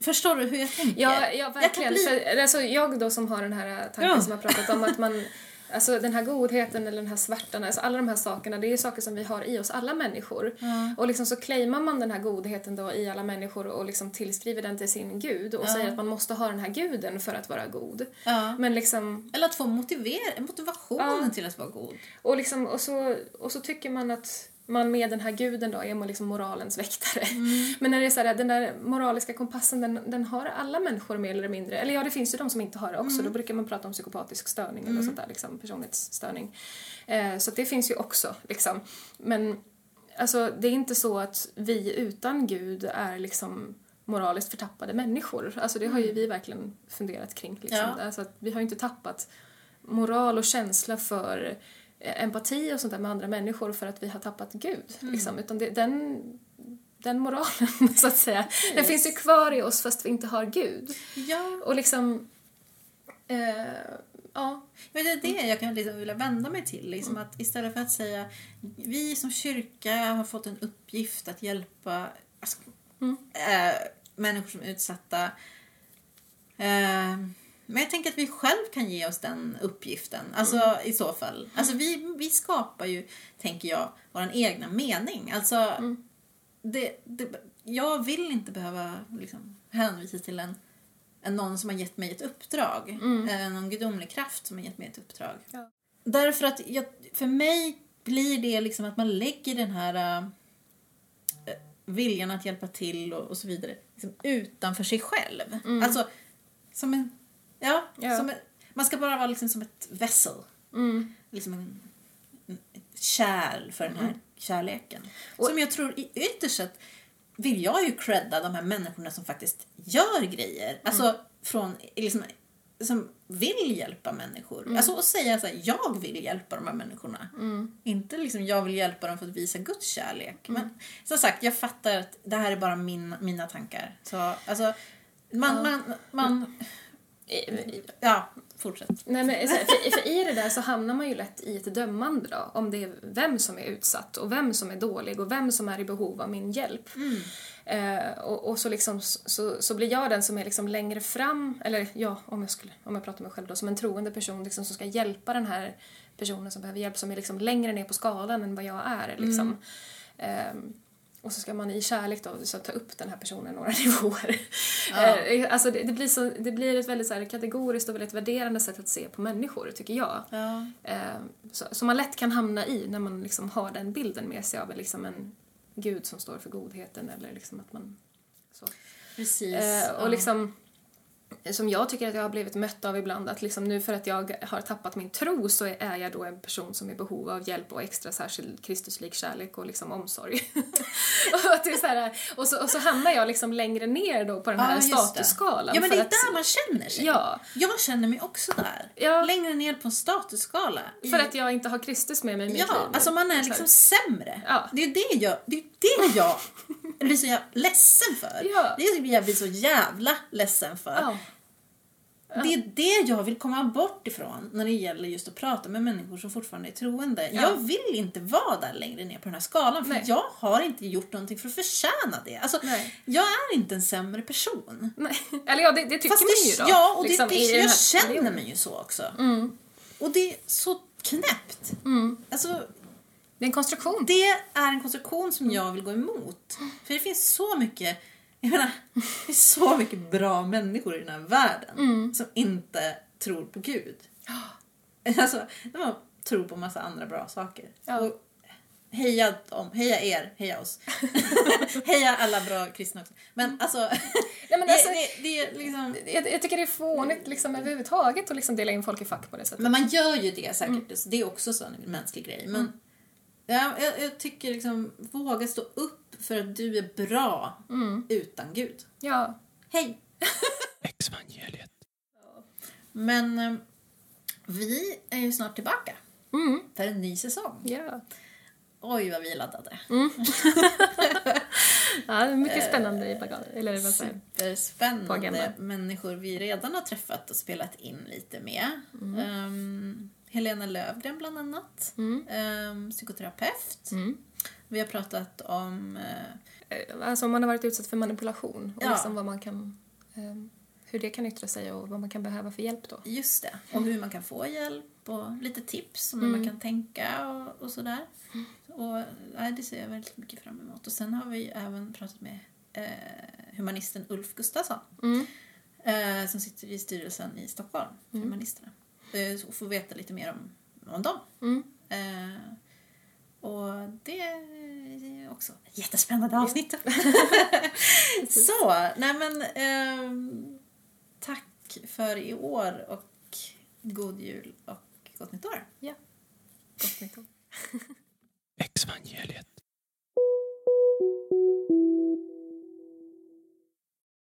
Förstår du hur jag tänker? Ja, ja Jag verkligen. bli- För, alltså, jag då som har den här tanken Ja. som jag pratat om att man, Alltså den här godheten eller den här svärtan, alltså alla de här sakerna, det är ju saker som vi har i oss alla människor. Och liksom så claimar man den här godheten då i alla människor och liksom tillskriver den till sin gud och säger att man måste ha den här guden för att vara god. Ja. Men liksom, Eller att få motivera, motivationen till att vara god. och, liksom, och, så, och så tycker man att man med den här guden då är liksom moralens väktare. Men när det är så här, den där moraliska kompassen den, den har alla människor mer eller mindre. Eller ja, det finns ju de som inte har det också. Då brukar man prata om psykopatisk störning eller sånt där, liksom, personlighetsstörning. Eh, så det finns ju också. Liksom. Men alltså, det är inte så att vi utan Gud är liksom moraliskt förtappade människor. Alltså det har ju vi verkligen funderat kring. Liksom. Ja. Alltså vi har ju inte tappat moral och känsla för empati och sånt där med andra människor för att vi har tappat Gud. Liksom. Utan det, den, den moralen, så att säga, den finns ju kvar i oss fast vi inte har Gud. Ja, Och liksom... Eh, ja. men det är det jag kan liksom vilja vända mig till. Liksom Mm. att istället för att säga vi som kyrka har fått en uppgift att hjälpa alltså, Mm. eh, människor som är utsatta. Eh, men jag tänker att vi själv kan ge oss den uppgiften. Alltså Mm. i så fall. Alltså vi, vi skapar ju, tänker jag, vår egna mening. Alltså Mm. det, det, jag vill inte behöva liksom, hänvisa till en, en någon som har gett mig ett uppdrag. Eh, någon gudomlig kraft som har gett mig ett uppdrag. Ja. Därför att jag, för mig blir det liksom att man lägger den här äh, viljan att hjälpa till och, och så vidare liksom utanför sig själv. Alltså som en... Ja, Ja. En, man ska bara vara liksom som ett vessel. Mm. Liksom en, en, ett kärl för den här kärleken. som jag tror i ytterst sett vill jag ju credda de här människorna som faktiskt gör grejer. Alltså från liksom, som vill hjälpa människor. Alltså att säga så här, jag vill hjälpa de här människorna. Inte liksom jag vill hjälpa dem för att visa Guds kärlek. Men som sagt, jag fattar att det här är bara min, mina tankar. Så alltså, man, man, man, ja, fortsätt. Nej, men, för, för i det där så hamnar man ju lätt i ett dömande då, om det är vem som är utsatt och vem som är dålig och vem som är i behov av min hjälp. Eh, och, och så, liksom, så, så blir jag den som är liksom längre fram, eller ja, om jag, skulle, om jag pratar mig själv då, som en troende person liksom, som ska hjälpa den här personen som behöver hjälp, som är liksom längre ner på skalan än vad jag är. Liksom. Ehm, och så ska man i kärlek då så ta upp den här personen några nivåer. Eh, alltså det, det, blir så, det blir ett väldigt så här, kategoriskt och väldigt värderande sätt att se på människor, tycker jag. Ja. Eh, så, som man lätt kan hamna i när man liksom har den bilden med sig av liksom en gud som står för godheten eller liksom att man... Så. Precis. Eh, och ja. liksom, som jag tycker att jag har blivit mött av ibland, att liksom nu för att jag har tappat min tro så är jag då en person som är i behov av hjälp och extra särskild Kristuslik kärlek och liksom omsorg. och, att det är så här, och, så, och så hamnar jag liksom längre ner då på den här det. statusskalan. Ja, men det är att- där man känner sig. Ja. Jag känner mig också där. Ja. Längre ner på en statusskala. I- För att jag inte har Kristus med mig i mitt Ja, liv. alltså man är liksom sämre. Ja. Det är det jag, det är det jag blir så jävla ledsen för. Ja. Det jag blir så jävla ledsen för. Ja. Det är det jag vill komma bort ifrån när det gäller just att prata med människor som fortfarande är troende. Ja. Jag vill inte vara där längre ner på den här skalan för jag har inte gjort någonting för att förtjäna det. Alltså, Nej. jag är inte en sämre person. Nej. Eller ja, det, det tycker Fast man ju då. ja, och liksom, det, det, jag känner mig ju så också. Mm. Och det är så knäppt. Alltså, Det är en konstruktion. det är en konstruktion som jag vill gå emot. För det finns så mycket, jag menar, det finns så mycket bra människor i den här världen som inte tror på Gud. Alltså, de tror på massa andra bra saker. Ja. Och heja dem, heja er, heja oss. heja alla bra kristna också. Men alltså, Nej, men alltså- det, det, det är liksom... Jag, jag tycker det är fånigt liksom, överhuvudtaget att liksom dela in folk i fack på det sättet. Men man gör ju det säkert, det är också så en mänsklig grej. Men ja, jag, jag tycker liksom, våga stå upp för att du är bra utan Gud. Ja. Hej! Exvangeliet. Men eh, vi är ju snart tillbaka Mm. för en ny säsong. Ja. Oj, vad vi är laddade. ja, det är mycket spännande i bagaget. Eller vad säger Superspännande människor vi redan har träffat och spelat in lite med. Ehm, Helena Lövgren bland annat, Ehm, psykoterapeut. Mm. Vi har pratat om eh, Eh, Alltså om man har varit utsatt för manipulation och Ja. liksom vad man kan... ehm, hur det kan yttra sig och vad man kan behöva för hjälp då. Just det. Och hur man kan få hjälp och lite tips om hur man kan tänka och, och sådär. Och nej, det ser jag väldigt mycket fram emot. Och sen har vi även pratat med eh, humanisten Ulf Gustafsson. Eh, som sitter i styrelsen i Stockholm, för humanisterna. Eh, och får veta lite mer om, om dem. Eh, och det är också ett jättespännande avsnitt. Så, nej men ehm, tack för i år och god jul och gott nytt år. Ja. Gott nytt år. Exvangeliet.